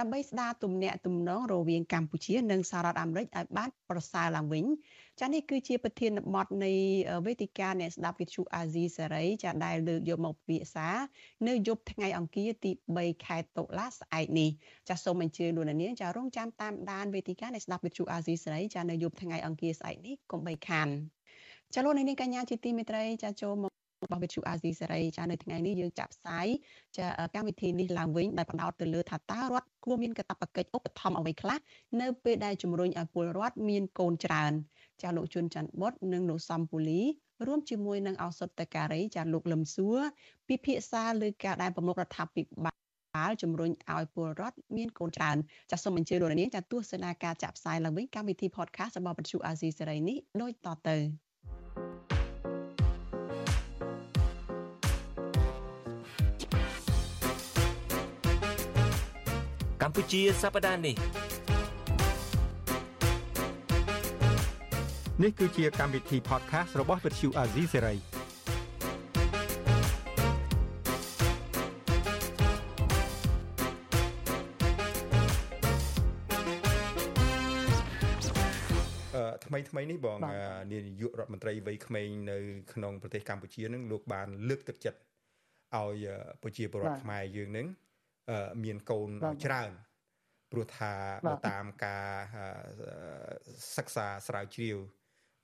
ដើម្បីស្ដារទំនាក់ទំនងរវាងកម្ពុជា និងសហរដ្ឋអាមេរិកឲ្យបានប្រសើរឡើងវិញចានេះគឺជាប្រធានបទនៃវេទិកាអ្នកស្ដាប់វិទ្យុអាស៊ីសេរីចាដែលលើកយកមកពិភាក្សានៅយប់ថ្ងៃអង្គារទី3ខែតុលាស្អែកនេះចាសូមអញ្ជើញលោកនាងចារងចាំតាមដានវេទិកាអ្នកស្ដាប់វិទ្យុអាស៊ីសេរីចានៅយប់ថ្ងៃអង្គារស្អែកនេះកុំបីខានចាលោកនាងកញ្ញាជាទីមេត្រីចាចូលមក របស់វិទ្យុអាស៊ីសេរីចានៅថ្ងៃនេះយើងចាក់ផ្សាយចាកម្មវិធីនេះឡើងវិញដែលផ្ដោតទៅលើថាតើរដ្ឋគួរមានកាតព្វកិច្ចឧបត្ថម្ភអ្វីខ្លះនៅពេលដែលជំរុញឲ្យពលរដ្ឋមានកូនច្រើនចាលោកជួនច័ន្ទបុតនិងលោកសំពូលីរួមជាមួយនឹងអសតតការីចាលោកលឹមសួរពិភាក្សាលើការដែលប្រមុខរដ្ឋាភិបាលជំរុញឲ្យពលរដ្ឋមានកូនច្រើនចាសសូមអញ្ជើញលោកនាងចាទស្សនាការចាក់ផ្សាយឡើងវិញកម្មវិធី podcast របស់វិទ្យុអាស៊ីសេរីនេះដូចតទៅ កម្ពុជាសប្តាហ៍នេះនេះគឺជាកម្មវិធី podcast របស់ Vuthu Azizi Serai ថ្មីថ្មីនេះបងនាយករដ្ឋមន្ត្រីវ័យក្មេងនៅក្នុងប្រទេសកម្ពុជានឹងលោកបានលើកទឹកចិត្តឲ្យប្រជាពលរដ្ឋខ្មែរយើងនឹង មានកូនច្រើនព្រោះថាបើតាមការសិក្សាស្រាវជ្រាវ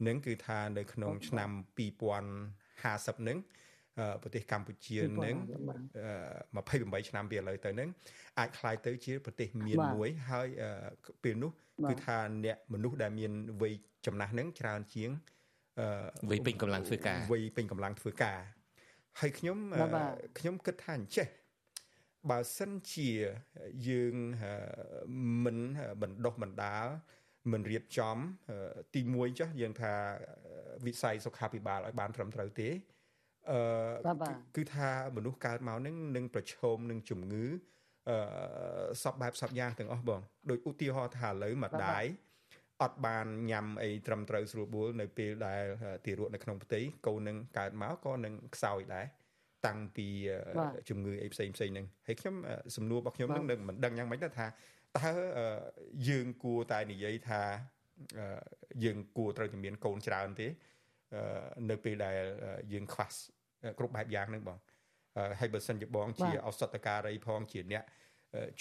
នឹងគឺថានៅក្នុងឆ្នាំ2050នឹងប្រទេសកម្ពុជានឹង28ឆ្នាំពីឥឡូវទៅនឹងអាចคล้ายទៅជាប្រទេសមានមួយហើយពេលនោះគឺថាអ្នកមនុស្សដែលមានវ័យចំណាស់នឹងច្រើនជាងវ័យពេញកម្លាំងធ្វើការវ័យពេញកម្លាំងធ្វើការហើយខ្ញុំខ្ញុំគិតថាអញ្ចេះ បើសិនជាយើងមិនបណ្ដុះបណ្ដាលមិនរៀបចំទី1ចុះយើងថាវិស័យសុខាភិបាលឲ្យបានត្រឹមត្រូវទេអឺគឺថាមនុស្សកើតមកនឹងនឹងប្រឈមនឹងជំងឺអឺសពបែបសពយ៉ាងទាំងអស់បងដូចឧទាហរណ៍ថាឥឡូវម្ដាយអត់បានញ៉ាំអីត្រឹមត្រូវស្រួលបួលនៅពេលដែលទារកនៅក្នុងផ្ទៃកូននឹងកើតមកក៏នឹងខ្សោយដែរ តាំងពីជំងឺអីផ្សេងផ្សេងហ្នឹងហើយខ្ញុំសំណួររបស់ខ្ញុំនឹងមិនដឹងយ៉ាងម៉េចថាតើយើងគួរតែនិយាយថាយើងគួរត្រូវតែមានកូនច្រើនទេនៅពេលដែលយើងខ្វះគ្រប់បែបយ៉ាងហ្នឹងបងហើយបើសិនជាបងជាឱសថការីផងជាអ្នក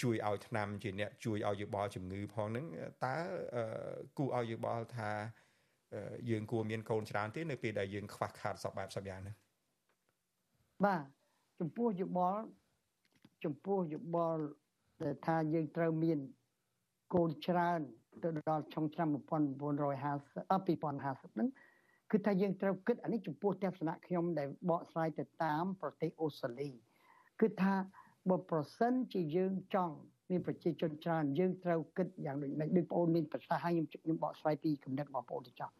ជួយឲ្យថ្នាំជាអ្នកជួយឲ្យយោបល់ជំងឺផងហ្នឹងតើគូឲ្យយោបល់ថាយើងគួរមានកូនច្រើនទេនៅពេលដែលយើងខ្វះខាតសពបែបសពយ៉ាងហ្នឹង បាទចំពោះយោបល់ចំពោះយោបល់ដែលថាយើងត្រូវមានកូនច្រើនទៅដល់ចុងឆ្នាំ1950អ2050ហ្នឹងគឺថាយើងត្រូវគិតអានេះចំពោះទស្សនៈខ្ញុំដែលបកស្រាយទៅតាមប្រទេសអូស្ត្រាលីគឺថាបើប្រសិនជាយើងចង់មានប្រជាជនច្រើនយើងត្រូវគិតយ៉ាងដូចដូចបងប្អូនមានប្រសាសន៍ហើយខ្ញុំខ្ញុំបកស្រាយពីគំនិតបងប្អូនទៅចោះ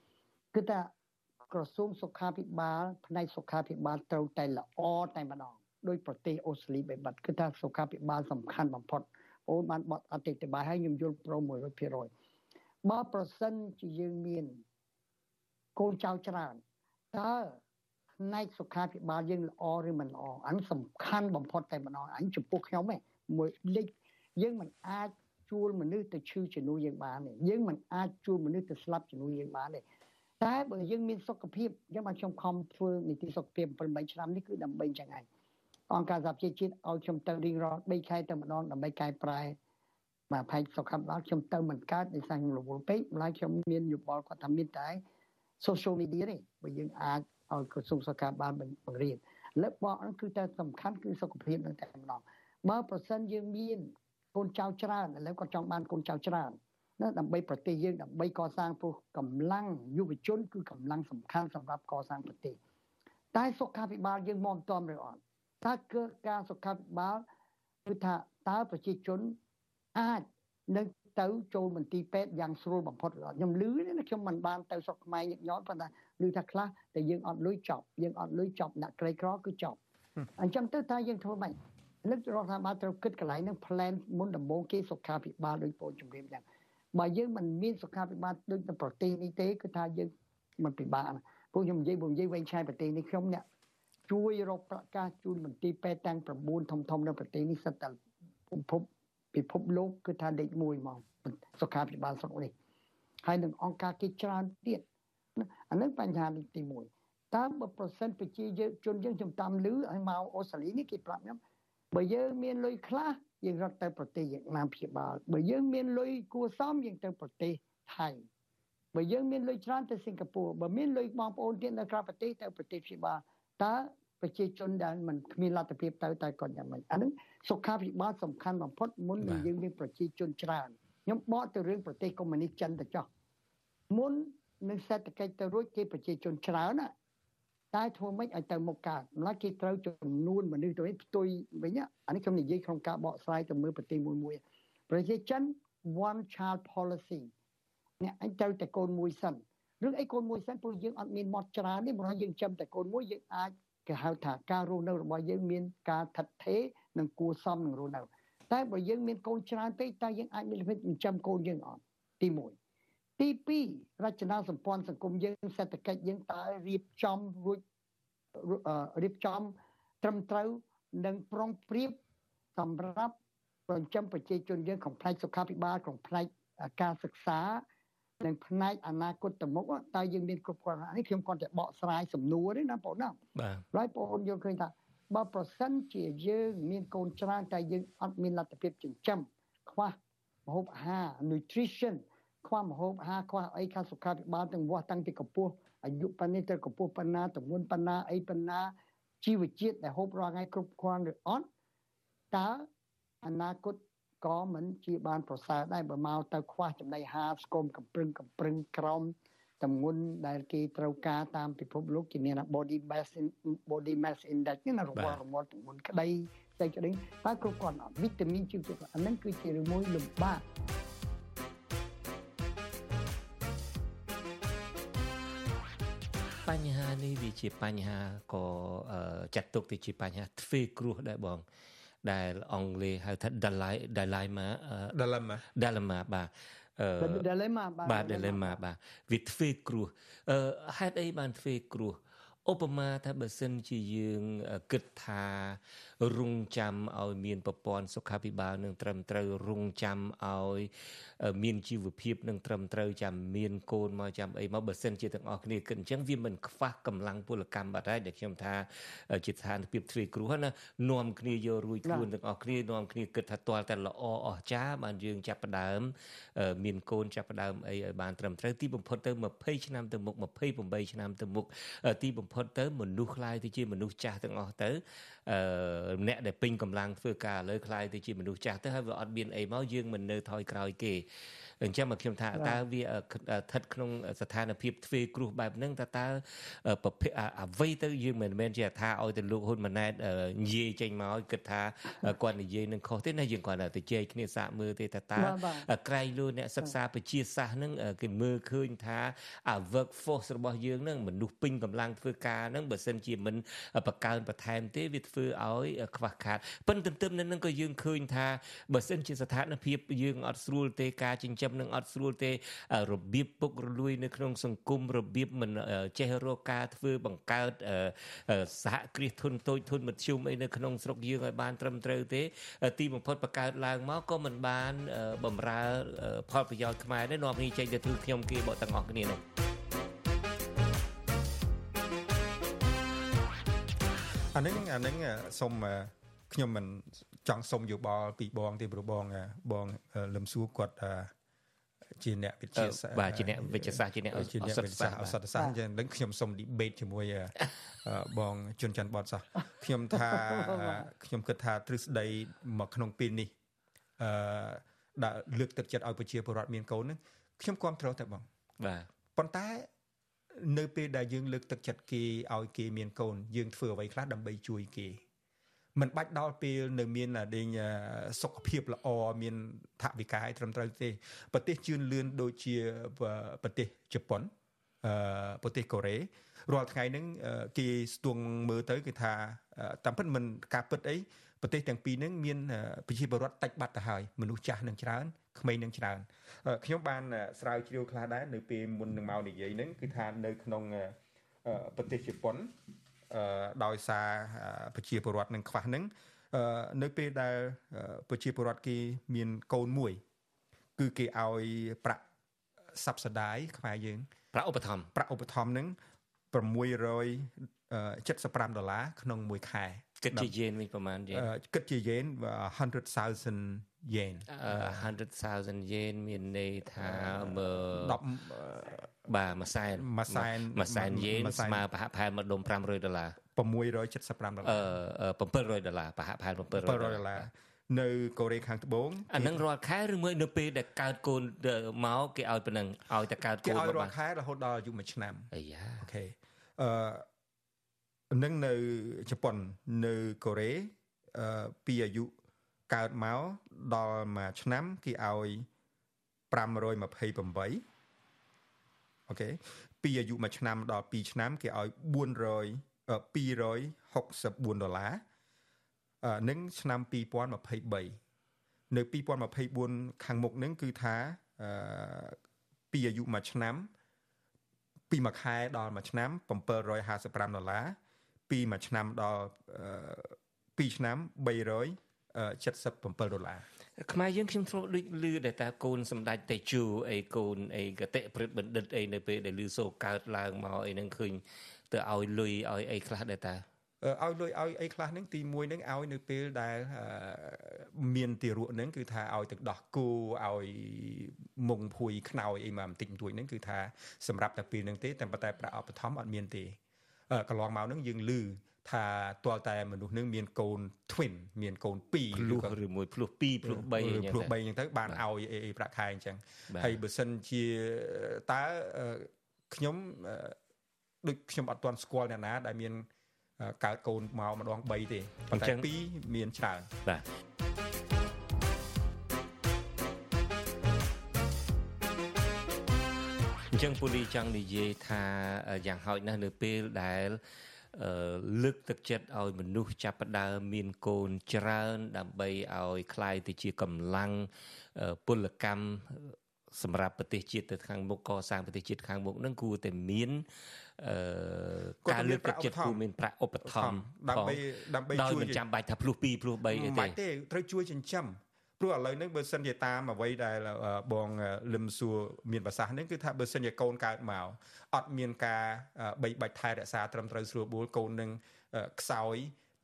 គឺថា ក្រសួងសុខាភិបាលផ្នែកសុខាភិបាលត្រូវតែល្អតែម្ដងដោយប្រទេសអូស្ត្រាលីបែបបាត់គឺថាសុខាភិបាលសំខាន់បំផុតអូនបានបត់អតិថិបាយហើយខ្ញុំយល់ព្រម100%បើប្រសិនជាយើងមានកូនចៅច្រើនតើផ្នែកសុខាភិបាលយើងល្អឬមិនល្អអានេះសំខាន់បំផុតតែម្ដងអញចំពោះខ្ញុំឯងមួយលេខយើងមិនអាចជួលមនុស្សទៅឈឺជំនួយយើងបានទេយើងមិនអាចជួលមនុស្សទៅស្លាប់ជំនួយយើងបានទេ តែបើយើងមានសុខភាពយើងបានខ្ញុំខំធ្វើនីតិសុខភាព8ឆ្នាំនេះគឺដើម្បីចឹងឯងអង្គការសហប្រជាជាតិឲ្យខ្ញុំទៅរៀងរាល់3ខែទៅម្ដងដើម្បីកែប្រែបាទផែនសុខភាពដល់ខ្ញុំទៅមិនកើតដោយសារខ្ញុំរវល់ពេកម្ល៉េះខ្ញុំមានយោបល់គាត់ថាមានតែ social media ទេបើយើងអាចឲ្យក្រសួងសុខាភិបាលបង្រៀនលើកបកហ្នឹងគឺតែសំខាន់គឺសុខភាពនឹងតែម្ដងបើប្រសិនយើងមានកូនចៅច្រើនឥឡូវគាត់ចង់បានកូនចៅច្រើន ណាដើម្បីប្រទេសយើងដើម្បីកសាងព្រោះកម្លាំងយុវជនគឺកម្លាំងសំខាន់សម្រាប់កសាងប្រទេសតែសុខាភិបាលយើងមកមិនទាន់ឬអត់តើគឺការសុខាភិបាលគឺថាតើប្រជាជនអាចនឹងទៅចូលមន្ទីរពេទ្យយ៉ាងស្រួលបំផុតខ្ញុំលឺណាខ្ញុំមិនបានទៅស្រុកខ្មែរញឹកញាប់ប៉ុន្តែឮថាខ្លះតែយើងអត់លុយចប់យើងអត់លុយចប់អ្នកក្រីក្រគឺចប់អញ្ចឹងទៅតើយើងធ្វើម៉េចលើករដ្ឋាភិបាលត្រូវគិតកន្លែងហ្នឹង plan មុនដំបូងគេសុខាភិបាលដោយពលជំរាបយ៉ាង បើយើងមិនមានសុខាភិបាលដូចនៅប្រទេសនេះទេគឺថាយើងមិនពិបាកពួកខ្ញុំនិយាយពួកនិយាយវែងឆ្ងាយប្រទេសនេះខ្ញុំអ្នកជួយរកប្រកាសជូនមន្ទីរពេទ្យទាំង9ធំធំនៅប្រទេសនេះសិតតែពិភពពិភពលោកគឺថាលេខ1មកសុខាភិបាលស្រុកនេះហើយនឹងអង្គការគេច្រើនទៀតអានឹងបញ្ហាទី1តើបើប្រសិនប្រជាជនយើងខ្ញុំតាមលឺឲ្យមកអូស្ត្រាលីនេះគេប្រាប់ខ្ញុំបើយើងមានលុយខ្លះ យើងរត់ទៅប្រទេសវៀតណាមព្យាបាលបើយើងមានលុយគួសមយើងទៅប្រទេសថៃបើយើងមានលុយច្រើនទៅសិង្ហបុរីបើមានលុយបងប្អូនទៀតនៅក្រៅប្រទេសទៅប្រទេសព្យាបាលតើប្រជាជនដែលមិនគ្មានលទ្ធភាពទៅតែគាត់យ៉ាងម៉េចអានឹងសុខាភិបាលសំខាន់បំផុតមុននឹងយើងមានប្រជាជនច្រើនខ្ញុំបកទៅរឿងប្រទេសកុម្មុយនីសចិនទៅចោះមុននឹងសេដ្ឋកិច្ចទៅរួចគេប្រជាជនច្រើនណា តែធ្វើម៉េចឲ្យទៅមុខកើតម្ល៉េះគេត្រូវចំនួនមនុស្សទៅផ្ទុយវិញអានេះខ្ញុំនិយាយក្នុងការបកស្រាយទៅមើលប្រទេសមួយមួយប្រជាចិន one child policy អ្នកអញត្រូវតែកូនមួយសិនរឿងអីកូនមួយសិនព្រោះយើងអត់មានមាត់ច្រើនទេព្រោះយើងចាំតែកូនមួយយើងអាចគេហៅថាការរស់នៅរបស់យើងមានការថិតថេរនិងគួរសមនឹងរស់នៅតែបើយើងមានកូនច្រើនពេកតើយើងអាចមានលទ្ធភាពចិញ្ចឹមកូនយើងអត់ទី1 ទី2រចនាសម្ព័ន្ធសង្គមយើងសេដ្ឋកិច្ចយើងតើរៀបចំរួចរៀបចំត្រឹមត្រូវនិងប្រុងប្រៀបសម្រាប់ចិញ្ចឹមប្រជាជនយើងក្នុងផ្នែកសុខាភិបាលក្នុងផ្នែកការសិក្សានិងផ្នែកអនាគតទៅមុខតើយើងមានគ្រប់គ្រាន់នេះខ្ញុំគាត់តែបកស្រាយសំណួរទេណាបងណាបាទហើយបងយល់ឃើញថាបើប្រសិនជាយើងមានកូនច្រើនតែយើងអត់មានលទ្ធភាពចិញ្ចឹមខ្វះម្ហូបអាហារ nutrition ខ្វះម្ហូបអាហារខ្វះអីខាងសុខាភិបាលទាំងវាស់តាំងពីកម្ពស់អាយុប៉ុណ្នេះទៅកម្ពស់ប៉ុណ្ណាទម្ងន់ប៉ុណ្ណាអីប៉ុណ្ណាជីវជាតិដែលហូបរាល់ថ្ងៃគ្រប់គ្រាន់ឬអត់តើអនាគតក៏មិនជាបានប្រសើរដែរបើមកទៅខ្វះចំណីអាហារស្គមកំព្រឹងកំព្រឹងក្រមតម្ងន់ដែលគេត្រូវការតាមពិភពលោកជាមាន body mass body mass index នេះណារបស់រមាត់តម្ងន់ក្តីស្អីក្តីតែគ្រប់គ្រាន់អត់វីតាមីនជីវជាតិអានឹងគឺជារឿងមួយលំបាក នេះវាជាបញ្ហាក៏ចាត់ទុកទៅជាបញ្ហាទ្វេគ្រោះដែរបងដែលអង់គ្លេសហៅថា dilemma dilemma dilemma បាទ dilemma បាទ dilemma បាទវាទ្វេគ្រោះអឺហេតុអីបានទ្វេគ្រោះ ឧបមាថាបើសិនជាយើងគិតថារងចាំឲ្យមានប្រព័ន្ធសុខាភិបាលនឹងត្រឹមត្រូវរងចាំឲ្យមានជីវភាពនឹងត្រឹមត្រូវចាំមានកូនមកចាំអីមកបើសិនជាទាំងអស់គ្នាគិតអញ្ចឹងវាមិនខ្វះកម្លាំងពលកម្មបាត់ហើយដែលខ្ញុំថាជាស្ថានភាពទ្រាយគ្រោះណានាំគ្នាយករួយខ្លួនទាំងអស់គ្នានាំគ្នាគិតថាទាល់តែល្អអស្ចារ្យបានយើងចាប់ផ្ដើមមានកូនចាប់ផ្ដើមអីឲ្យបានត្រឹមត្រូវទីបំផុតទៅ20ឆ្នាំទៅមុខ28ឆ្នាំទៅមុខទីបំផុតទៅមនុស្សខ្លាយទៅជាមនុស្សចាស់ទាំងអស់ទៅ អឺអ្នកដែលពេញកម្លាំងធ្វើការឥឡូវខ្លាយទៅជាមនុស្សចាស់ទៅហើយវាអត់មានអីមកយើងមិននៅថយក្រោយគេអញ្ចឹងមកខ្ញុំថាតើវាស្ថិតក្នុងស្ថានភាពទ្វេគ្រោះបែបហ្នឹងតើតើប្រភេទអ្វីទៅយើងមិនមែនជាថាឲ្យទៅលោកហ៊ុនម៉ាណែតនិយាយចេញមកគិតថាគាត់និយាយនឹងខុសទេណាយើងគាត់ទៅជែកគ្នាសាកមើលទេតើតើក្រៃលូអ្នកសិក្សាវិទ្យាសាស្ត្រហ្នឹងគេមើលឃើញថាអា work force របស់យើងហ្នឹងមនុស្សពេញកម្លាំងធ្វើការហ្នឹងបើសិនជាមិនបង្កើនបន្ថែមទេវាធ្វើឲ្យខ្វះខាតប៉ុន្តែទន្ទឹមនឹងហ្នឹងក៏យើងឃើញថាបើសិនជាស្ថានភាពយើងអត់ស្រួលទេការចិញ្ចឹមនឹងអត់ស្រួលទេរបៀបពុករលួយនៅក្នុងសង្គមរបៀបមិនចេះរកការធ្វើបង្កើតសហគ្រាសធុនតូចធុនមធ្យមអីនៅក្នុងស្រុកយើងឲ្យបានត្រឹមត្រូវទេ ទីបំផុតបង្កើតឡើងមកក៏មិនបានបំរើផលប្រយោជន៍ខ្មែរដែរនាំគ្នាចេញទៅធ្វើខ្ញុំគេបកទាំងអស់គ្នានោះ អានឹងអានឹងសូមខ្ញុំមិនចង់សុំយោបល់ពីបងទេព្រោះបងបងលឹមសួរគាត់ជាអ្នកវិទ្យាសាស្ត្របាទជាអ្នកវិទ្យាសាស្ត្រជាអ្នកអសតសាស្ត្រអសតសាស្ត្រអញ្ចឹងនឹងខ្ញុំសូម debate ជាមួយបងជុនច័ន្ទបតសោះខ្ញុំថាខ្ញុំគិតថាទ្រឹស្ដីមកក្នុងពេលនេះអឺដាក់លើកទឹកចិត្តឲ្យប្រជាពលរដ្ឋមានកូនហ្នឹងខ្ញុំគ្រប់គ្រងតែបងបាទប៉ុន្តែ នៅពេលដែលយើងលើកទឹកចិត្តគេឲ្យគេមានកូនយើងធ្វើអ្វីខ្លះដើម្បីជួយគេមិនបាច់ដល់ពេលនៅមានដេញសុខភាពល្អមានថវិកាឲ្យត្រឹមត្រូវទេប្រទេសជឿនលឿនដូចជាប្រទេសជប៉ុនអឺប្រទេសកូរ៉េរាល់ថ្ងៃហ្នឹងគេស្ទង់មើលទៅគេថាតាមពិតមិនការពិតអីប្រទេសទាំងពីរហ្នឹងមានប្រជាពលរដ្ឋតិចបាត់ទៅហើយមនុស្សចាស់នឹងច្រើន ក្មេងនឹងច្រើនខ្ញុំបានស្រាវជ្រាវខ្លះដែរនៅពេលមុននឹងមកនិយាយហ្នឹងគឺថានៅក្នុងប្រទេសជប៉ុនដោយសារប្រជាពលរដ្ឋនឹងខ្វះនឹងនៅពេលដែលប្រជាពលរដ្ឋគេមានកូនមួយ គឺគេឲ្យប្រាក់ subsidy ខ្មែរយើងប្រាក់ឧបត្ថម្ភប្រាក់ឧបត្ថម្ភនឹង675ដុល្លារក្នុងមួយខែគិតជាយេនវិញប្រហែលយេនគិតជាយេន100,000 yen 100,000 yen មានន័យថាមើ10បាទមួយសែនមួយសែនមួយសែន yen ស្មើប្រហាក់ប្រហែលមកដុំ500ដុល្លារ675ដុល្លារអឺ700ដុល្លារប្រហាក់ប្រហែល700ដុល្លារនៅកូរ៉េខាងត្បូងអានឹងរាល់ខែឬមួយនៅពេលដែលកើតកូនមកគេឲ្យប៉ុណ្ណឹងឲ្យតែកើតកូនមកគេឲ្យរាល់ខែរហូតដល់អាយុ1ឆ្នាំអាយ៉ាអូខេអឺនឹងនៅជប៉ុននៅកូរ៉េអឺពីអាយុ កើតមកដល់មួយឆ្នាំគេឲ្យ528អូខេពីអាយុមួយឆ្នាំដល់2ឆ្នាំគេឲ្យ400 264ដុល្លារនឹងឆ្នាំ2023នៅ2024ខាងមុខនឹងគឺថាពីអាយុមួយឆ្នាំពីមួយខែដល់មួយឆ្នាំ755ដុល្លារពីមួយឆ្នាំដល់2ឆ្នាំ300 77ដុល្លារខ្មែរយើងខ្ញុំធ្លាប់ដូចលឺដែលតាកូនសម្ដេចតេជូអីកូនអីកតិព្រឹទ្ធបណ្ឌិតអីនៅពេលដែលលឺសូកើតឡើងមកអីហ្នឹងឃើញទៅឲ្យលុយឲ្យអីខ្លះដែរតាឲ្យលុយឲ្យអីខ្លះហ្នឹងទី1ហ្នឹងឲ្យនៅពេលដែលមានទារកហ្នឹងគឺថាឲ្យទឹកដោះគោឲ្យមុងភួយខ្នើយអីមកបន្តិចបន្តួចហ្នឹងគឺថាសម្រាប់តែពេលហ្នឹងទេតែប៉ុន្តែប្រាក់ឧបត្ថម្ភអត់មានទេកន្លងមកហ្នឹងយើងលឺ ថាទាល់តែមនុស្សនឹងមានកូន twin មានកូន2ភ្លោះឬមួយភ្លោះ2ភ្លោះ3អញ្ចឹងភ្លោះ3អញ្ចឹងទៅបានឲ្យអីប្រាក់ខែអញ្ចឹងហើយបើសិនជាតើខ្ញុំដូចខ្ញុំអត់ទាន់ស្គាល់អ្នកណា ដែលមានកើតកូនមកម្ដង3ទេប៉ុន្តែ2មានច្រើនបាទអញ្ចឹងពូលីចង់និយាយថាយ៉ាងហោចណាស់នៅពេលដែល លើកទឹកចិត្តឲ្យមនុស្សចាប់ផ្ដើមមានកូនច្រើនដើម្បីឲ្យคลายទៅជាកម្លាំងពលកម្ម សម្រាប់ប្រទេសជាតិទៅខាងមុខកសាងប្រទេសជាតិខាងមុខនឹងគួរតែមានអឺការលើកទឹកចិត្តគួរមានប្រាក់ឧបត្ថម្ភដើម្បីដើម្បីជួយមិនចាំបាច់ថាភ្លោះ2ភ្លោះ3អីទេបាច់ទេត្រូវជួយចិញ្ចឹម ព្រោះឥឡូវនេះបើសិនជាតាមអ្វីដែលបងលឹមសួរមានប្រសាសន៍នេះគឺថាបើសិនជាកូនកើតមកអត់មានការបីបាច់ថែរក្សាត្រឹមត្រូវស្រួលបួលកូននឹងខ្សោយ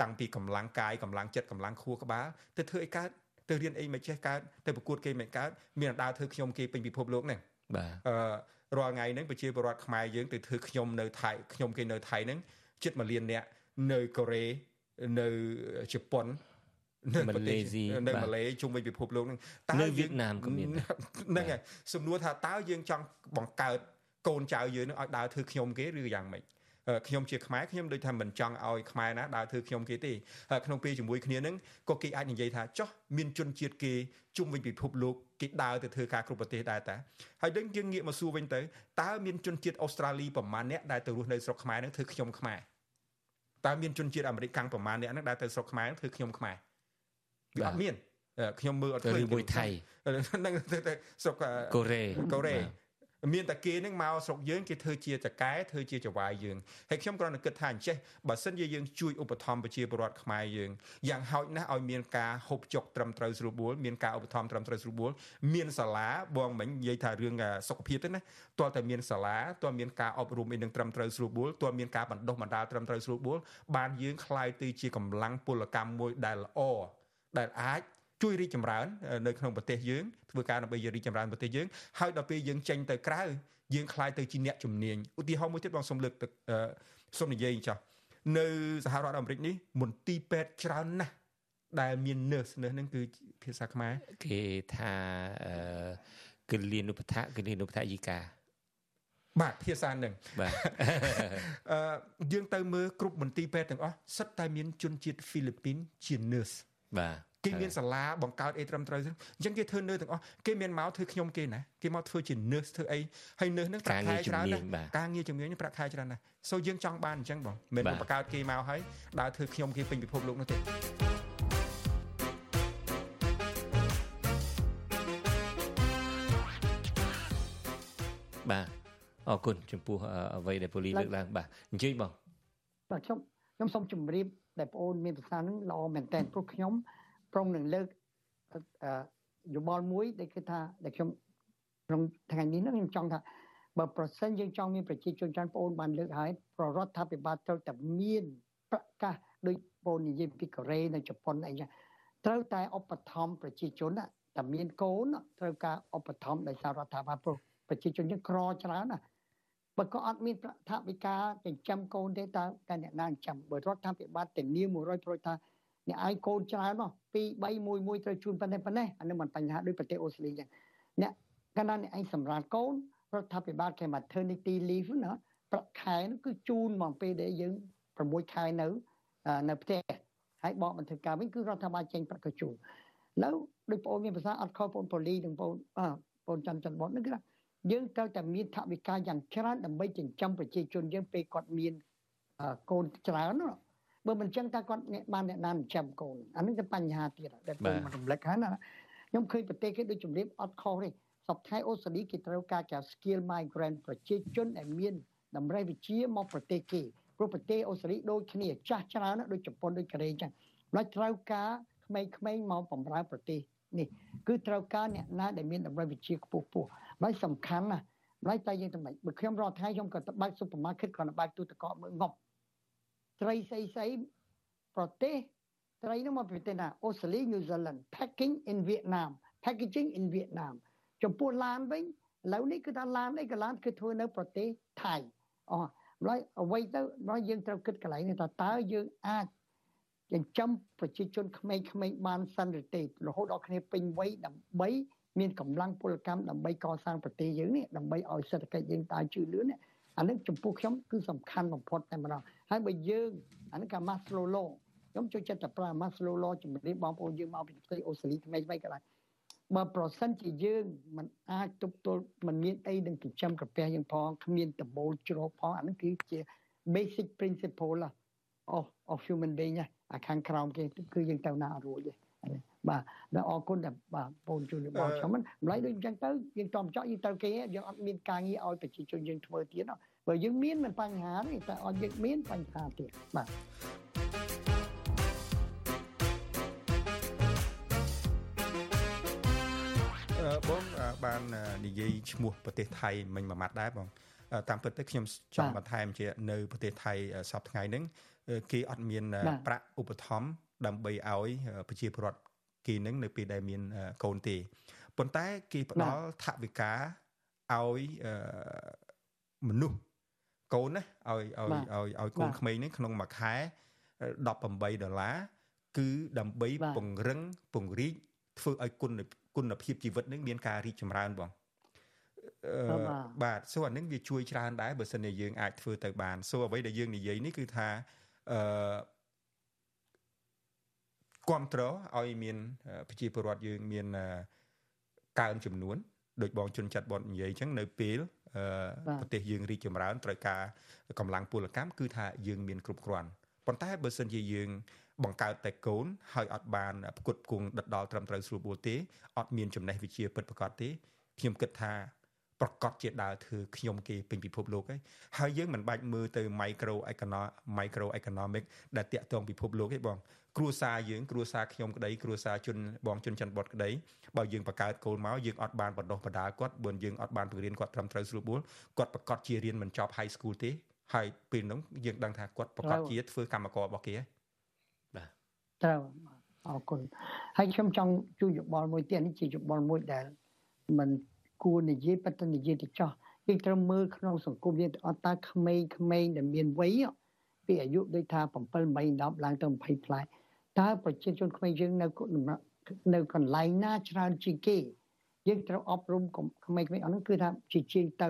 តាំងពីកម្លាំងកាយកម្លាំងចិត្តកម្លាំងខួរក្បាលទៅធ្វើអីកើតទៅរៀនអីមិនចេះកើតទៅប្រកួតគេមិនកើតមានដើរធ្វើខ្ញុំគេពេញពិភពលោកហ្នឹងបាទអឺរាល់ថ្ងៃហ្នឹងប្រជាពលរដ្ឋខ្មែរយើងទៅធ្វើខ្ញុំនៅថៃខ្ញុំគេនៅថៃហ្នឹងជិត1លានអ្នកនៅកូរ៉េនៅជប៉ុន នៅម៉ាឡេស៊ីនៅម៉ាឡេជុំវិញពិភពលោកហ្នឹងតើនៅវៀតណាមក៏មានហ្នឹងហើយសំណួរថាតើយើងចង់បង្កើតកូនចៅយើងនឹងឲ្យដើរធ្វើខ្ញុំគេឬយ៉ាងម៉េចខ្ញុំជាខ្មែរខ្ញុំដូចថាមិនចង់ឲ្យខ្មែរណាដើរធ្វើខ្ញុំគេទេក្នុងពេលជាមួយគ្នានឹងក៏គេអាចនិយាយថាចោះមានជនជាតិគេជុំវិញពិភពលោកគេដើរទៅធ្វើការគ្រប់ប្រទេសដែរតាហើយដឹងយើងងាកមកសួរវិញទៅតើមានជនជាតិអូស្ត្រាលីប្រមាណអ្នកដែលទៅរស់នៅស្រុកខ្មែរនឹងធ្វើខ្ញុំខ្មែរតើមានជនជាតិអាមេរិកកាំងប្រមាណអ្នកនឹងដែលទៅស្រុកខ្មែរធ្វើខ្ញុំខ្មែរ វាអត់មានខ្ញុំមើលអត់ឃើញមួយថៃនឹងទៅស្រុកកូរ៉េកូរ៉េមានតែគេនឹងមកស្រុកយើងគេធ្វើជាតកែធ្វើជាចវាយយើងហើយខ្ញុំគ្រាន់តែគិតថាអញ្ចេះបើសិនជាយើងជួយឧបត្ថម្ភប្រជាពលរដ្ឋខ្មែរយើងយ៉ាងហោចណាស់ឲ្យមានការហូបចុកត្រឹមត្រូវស្រួលបួលមានការឧបត្ថម្ភត្រឹមត្រូវស្រួលបួលមានសាលាបងមិញនិយាយថារឿងសុខភាពទេណាតើតែមានសាលាតើមានការអប់រំអីនឹងត្រឹមត្រូវស្រួលបួលតើមានការបណ្ដុះបណ្ដាលត្រឹមត្រូវស្រួលបួលបានយើងคลายទៅជាកម្លាំងពលកម្មមួយដែលល្អ ដែលអាចជួយរីកចម្រើននៅក្នុងប្រទេសយើងធ្វើការដើម្បីរីកចម្រើនប្រទេសយើងហើយដល់ពេលយើងចេញទៅក្រៅយើងខ្លាយទៅជាអ្នកជំនាញឧទាហរណ៍មួយទៀតបងសូមលើកសូមនិយាយចាស់នៅសហរដ្ឋអាមេរិកនេះមន្ទីរពេទ្យច្រើនណាស់ដែលមាន nurse នឹងគឺភាសាខ្មែរគេថាអឺគលានុបដ្ឋគលានុបដ្ឋយីកាបាទភាសានឹងបាទអឺយើងទៅមើលគ្រប់មន្ទីរពេទ្យទាំងអស់សិតតែមានជនជាតិហ្វីលីពីនជា nurse បាទគេមានសាលាបង្កើតអីត្រឹមត្រូវអញ្ចឹងគេធ្វើនឿទាំងអស់គេមានមកធ្វើខ្ញុំគេណាគេមកធ្វើជា nurse ធ្វើអីហើយ nurse ហ្នឹងប្រាក់ខែច្រើនណាស់ការងារជំនាញប្រាក់ខែច្រើនណាស់ so យើងចង់បានអញ្ចឹងបងមិនបង្កើតគេមកហើយដើរធ្វើខ្ញុំគេពេញពិភពលោកនោះទេបាទអរគុណចំពោះអ្វីដែលពូលីលើកឡើងបាទអញ្ជើញបងបាទខ្ញុំខ្ញុំសូមជម្រាប ដែលបងអូនមានប្រសាសន៍ហ្នឹងល្អមែនតើព្រោះខ្ញុំព្រមនឹងលើកយោបល់មួយដែលគឺថាដែលខ្ញុំក្នុងថ្ងៃនេះខ្ញុំចង់ថាបើប្រសិនយើងចង់មានប្រជាជនច្រើនបងអូនបានលើកហើយប្ររដ្ឋាភិបាលត្រូវតែមានប្រកាសដោយបងនិយាយពីកូរ៉េនៅជប៉ុនអីចឹងត្រូវតែឧបត្ថម្ភប្រជាជនតែមានកូនត្រូវការឧបត្ថម្ភដោយសាររដ្ឋាភិបាលព្រោះប្រជាជនយើងក្រច្រើនណា បើក៏អត់មានថាវិការចិញ្ចឹមកូនទេតើតែអ្នកណាចិញ្ចឹមបើរដ្ឋាភិបាលធានា100%ថាអ្នកឯងកូនច្រើនមក2 3 1 1ត្រូវជូនប៉ុណ្ណេះប៉ុណ្ណេះអានឹងមិនបញ្ហាដូចប្រទេសអូស្ត្រាលីចឹងអ្នកកាលណាអ្នកឯងសម្រាប់កូនរដ្ឋាភិបាលគេ maternity leave ណាប្រាក់ខែនោះគឺជូនមកពេលដែលយើង6ខែនៅនៅផ្ទះហើយបកបន្ថយការវិញគឺរដ្ឋាភិបាលចេញប្រាក់កជូននៅដូចបងមានភាសាអត់ខុសបងប៉ូលីនិងបងបងច័ន្ទច័ន្ទបតនេះគឺ យើងត្រូវតែមានថវិកាយ៉ាងច្រើនដើម្បីចិញ្ចឹមប្រជាជនយើងពេលគាត់មានកូនច្រើនណាបើមិនចឹងតើគាត់បានអ្នកណាចិញ្ចឹមកូនអានេះគឺបញ្ហាទៀតដែលខ្ញុំរំលឹកហើយណាខ្ញុំឃើញប្រទេសគេដូចជំរាបអត់ខុសទេសពថៃអូស្ត្រាលីគេត្រូវការចា skill migrant ប្រជាជនដែលមានតម្រូវវិជាមកប្រទេសគេព្រោះប្រទេសអូស្ត្រាលីដូចគ្នាចាស់ច្រើនដូចជប៉ុនដូចកូរ៉េចឹងហើយត្រូវការក្មេងៗមកបម្រើប្រទេសនេះគឺត្រូវការអ្នកណាដែលមានតម្រូវវិជាខ្ពស់ខ្ព ស់ហើយសំខាន់ណាស់ហើយតែយើងទៅមិនបើខ្ញុំរាល់ថ្ងៃខ្ញុំក៏ទៅបើក supermarket គ្រាន់តែបើកទូទឹកកកមើលងប់ត្រីស្អីស្អីប្រទេសត្រីនោះមកប្រទេសណាអូស្ត្រាលី New Zealand packing in Vietnam packaging in Vietnam ចំពោះឡានវិញឥឡូវនេះគឺថាឡានអីក៏ឡានគឺធ្វើនៅប្រទេសថៃអូហើយអ្វីទៅដល់យើងត្រូវគិតកន្លែងនេះថាតើយើងអាចចិញ្ចឹមប្រជាជនក្មេងៗបានសិនឬទេរហូតដល់គ្នាពេញវ័យដើម្បី មានកម្លាំងពលកម្មដើម្បីកសាងប្រទេសយើងនេះដើម្បីឲ្យសេដ្ឋកិច្ចយើងតើជឿនលឿនអានឹងចំពោះខ្ញុំគឺសំខាន់បំផុតតែម្ដងហើយបើយើងអានឹងកា Maslow law ខ្ញុំចូលចិត្តតែប្រើ Maslow law ជំរាបបងប្អូនយើងមកពីប្រទេសអូស្ត្រាលីថ្មីថ្មីក៏ដែរបើប្រសិនជាយើងមិនអាចទប់ទល់មិនមានអីនឹងចិញ្ចឹមកាពះយើងផងគ្មានដបូលជ្រោកផងអានឹងគឺជា basic principle of of human being អាខាងក្រោមគេគឺយើងទៅណារួចទេ បាទដល់អរគុណដែលបាទបងជួយយោបល់ខ្ញុំមិនម្ល៉េះដូចអញ្ចឹងទៅយើងតមចောက်យើងត្រូវគេយើងអត់មានការងារឲ្យប្រជាជនយើងធ្វើទៀតបើយើងមានមិនបញ្ហាទេតែអត់យើងមានបញ្ហាទៀតបាទបងបាននិយាយឈ្មោះប្រទេសថៃមិញមួយម៉ាត់ដែរបងតាមពិតទៅខ្ញុំចង់បន្ថែមជានៅប្រទេសថៃសប្តាហ៍ថ្ងៃហ្នឹងគេអត់មានប្រាក់ឧបត្ថម្ភ ដើម្បីឲ្យប្រជាពលរដ្ឋគេនឹងនៅពេលដែលមានកូនទេប៉ុន្តែគេផ្ដល់ថវិកាឲ្យមនុស្សកូនណាឲ្យឲ្យឲ្យឲ្យកូនក្មេងនេះក្នុងមួយខែ18ដុល្លារគឺដើម្បីពង្រឹងពង្រីកធ្វើឲ្យគុណគុណភាពជីវិតនឹងមានការរីកចម្រើនបងបាទសូអានឹងវាជួយច្រើនដែរបើសិនជាយើងអាចធ្វើទៅបានសូអ្វីដែលយើងនិយាយនេះគឺថាអឺ គ្រប់គ្រងឲ្យមានប្រជាពលរដ្ឋយើងមានកើនចំនួនដោយបងជុនចាត់បននិយាយអញ្ចឹងនៅពេលប្រទេសយើងរីកចម្រើនត្រូវការកម្លាំងពលកម្មគឺថាយើងមានគ្រប់គ្រាន់ប៉ុន្តែបើសិនជាយើងបង្កើតតែកូនហើយអត់បានផ្គត់ផ្គង់ដិតដល់ត្រឹមត្រូវស្រួលបួលទេអត់មានចំណេះវិជ្ជាពិតប្រាកដទេខ្ញុំគិតថា ប្រកាសជាដើរធ្វើខ្ញុំគេពេញពិភពលោកហើយហើយយើងមិនបាច់មើលទៅ micro economic micro economic ដែលតាក់ទងពិភពលោកទេបងគ្រួសារយើងគ្រួសារខ្ញុំក្តីគ្រួសារជនបងជនច័ន្ទបតក្តីបើយើងបង្កើតកូនមកយើងអត់បានបណ្ដុះបណ្ដាលគាត់បើយើងអត់បានបង្រៀនគាត់ត្រឹមត្រូវស្រួលបួលគាត់ប្រកាសជារៀនមិនចប់ high school ទេហើយពេលនោះយើងដឹងថាគាត់ប្រកាសជាធ្វើកម្មកររបស់គេបាទត្រូវអរគុណហើយខ្ញុំចង់ជួយយោបល់មួយទៀតនេះជាយោបល់មួយដែលมัน គួរនិយាយប៉ុន្តែនិយាយទៅចោះយើងត្រូវមើលក្នុងសង្គមយើងអត់តើក្មេងៗដែលមានវ័យពីអាយុដូចថា7 8 10ឡើងទៅ20ផ្លែតើប្រជាជនក្មេងយើងនៅនៅកន្លែងណាច្រើនជាងគេយើងត្រូវអប់រំក្មេងៗអស់នោះគឺថាជាជាងទៅ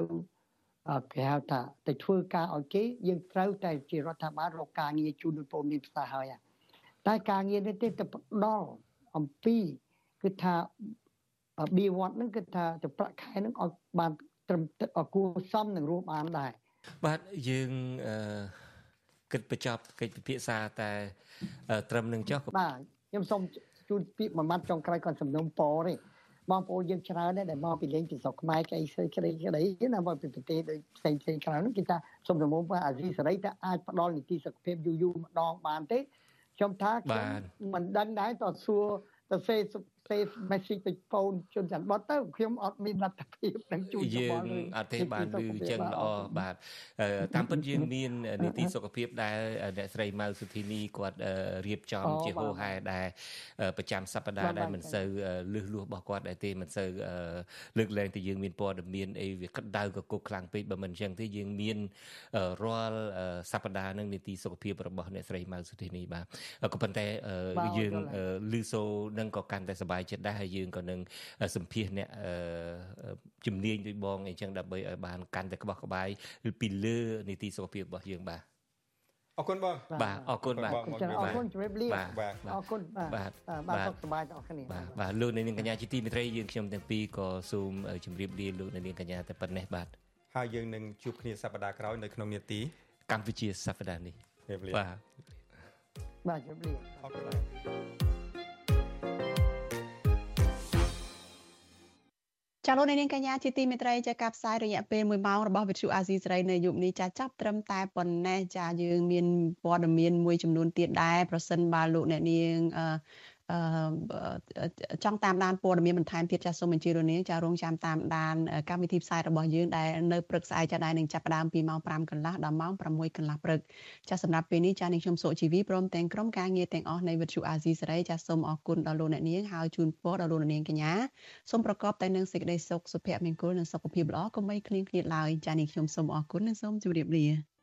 គេហៅថាទៅធ្វើការឲ្យគេយើងត្រូវតែជារដ្ឋាភិបាលរកការងារជូនដល់ពលរដ្ឋផ្សារហើយតែការងារនេះទេទៅផ្ដល់អំពីគឺថា បៀវត្តហ្នឹងគឺថាទៅប្រាក់ខែហ្នឹងឲ្យបានត្រឹមគួរសមនឹងរស់បានដែរបាទយើងអឺគិតបញ្ចប់កិច្ចពិភាក្សាតែត្រឹមនឹងចុះបាទខ្ញុំសូមជូនពាក្យមួយម៉ាត់ចុងក្រោយគាត់សំណុំពរទេបងប្អូនយើងច្រើនដែរដែលមកពីលេងពីស្រុកខ្មែរក្អីស្អីក្តីក្តីណាមកពីប្រទេសដូចផ្សេងផ្សេងច្រើនហ្នឹងគេថាសូមរមុំថាអាស៊ីសេរីតើអាចផ្ដល់នីតិសុខភាពយូរយូរម្ដងបានទេខ្ញុំថាខ្ញុំមិនដឹងដែរតើសួរទៅសេផ្លេ message ទៅពូនជនច័ន្ទបតទៅខ្ញុំអត់មានលទ្ធភាពនឹងជួយយើងអត់ទេបានឮចឹងល្អបាទតាមពិតយើងមាននីតិសុខភាពដែលអ្នកស្រីម៉ៅសុធីនីគាត់រៀបចំជាហោហែដែលប្រចាំសប្តាហ៍ដែលមិនសូវលឺលួសរបស់គាត់ដែរទេមិនសូវលើកលែងតែយើងមានព័ត៌មានអីវាក្តៅកគុកខ្លាំងពេកបើមិនអញ្ចឹងទេយើងមានរាល់សប្តាហ៍នឹងនីតិសុខភាពរបស់អ្នកស្រីម៉ៅសុធីនីបាទក៏ប៉ុន្តែយើងលឺសូនឹងក៏កាន់តែសប្បាយបាយចិត្តដែរហើយយើងក៏នឹងសម្ភាសអ្នកជំនាញដូចបងអីចឹងដើម្បីឲ្យបានកាន់តែក្បោះក្បាយពីលើនីតិសុខភាពរបស់យើងបាទអរគុណបងបាទអរគុណបាទអរគុណជម្រាបលាបាទអរគុណបាទបាទសុខសប្បាយទាំងអស់គ្នាបាទបាទលោកនាងកញ្ញាជាទីមេត្រីយើងខ្ញុំទាំងពីរក៏សូមជម្រាបលាលោកនាងកញ្ញាតែប៉ុណ្ណេះបាទហើយយើងនឹងជួបគ្នាសប្តាហ៍ក្រោយនៅក្នុងនេតិកម្ពុជាសប្តាហ៍នេះបាទបាទជម្រាបលាអរគុណ ចាលោកនាងកញ្ញាជាទីមេត្រីចាការផ្សាយរយៈពេល1ម៉ោងរបស់វិទ្យុអាស៊ីសេរីនៅយប់នេះចាចាប់ត្រឹមតែប៉ុណ្ណេះចាយើងមានព័ត៌មានមួយចំនួនទៀតដែរប្រសិនបើលោកអ្នកនាងអឺ ចង់តាមដានព័ត៌មានបន្ថែមទៀតចាសសូមអញ្ជើញរនាងចារងចាំតាមដានកម្មវិធីផ្សាយរបស់យើងដែលនៅព្រឹកស្អែកចាដែរនឹងចាប់ផ្ដើមពីម៉ោង5កន្លះដល់ម៉ោង6កន្លះព្រឹកចាសម្រាប់ពេលនេះចានាងខ្ញុំសុជីវីព្រមទាំងក្រុមការងារទាំងអស់នៃវិទ្យុអាស៊ីសេរីចាសូមអរគុណដល់លោកអ្នកនាងហើយជូនពរដល់លោកអ្នកនាងកញ្ញាសូមប្រកបតែនឹងសេចក្តីសុខសុភមង្គលនិងសុខភាពល្អកុំបីឃ្លៀងឃ្លាតឡើយចានាងខ្ញុំសូមអរគុណនិងសូមជម្រាបលា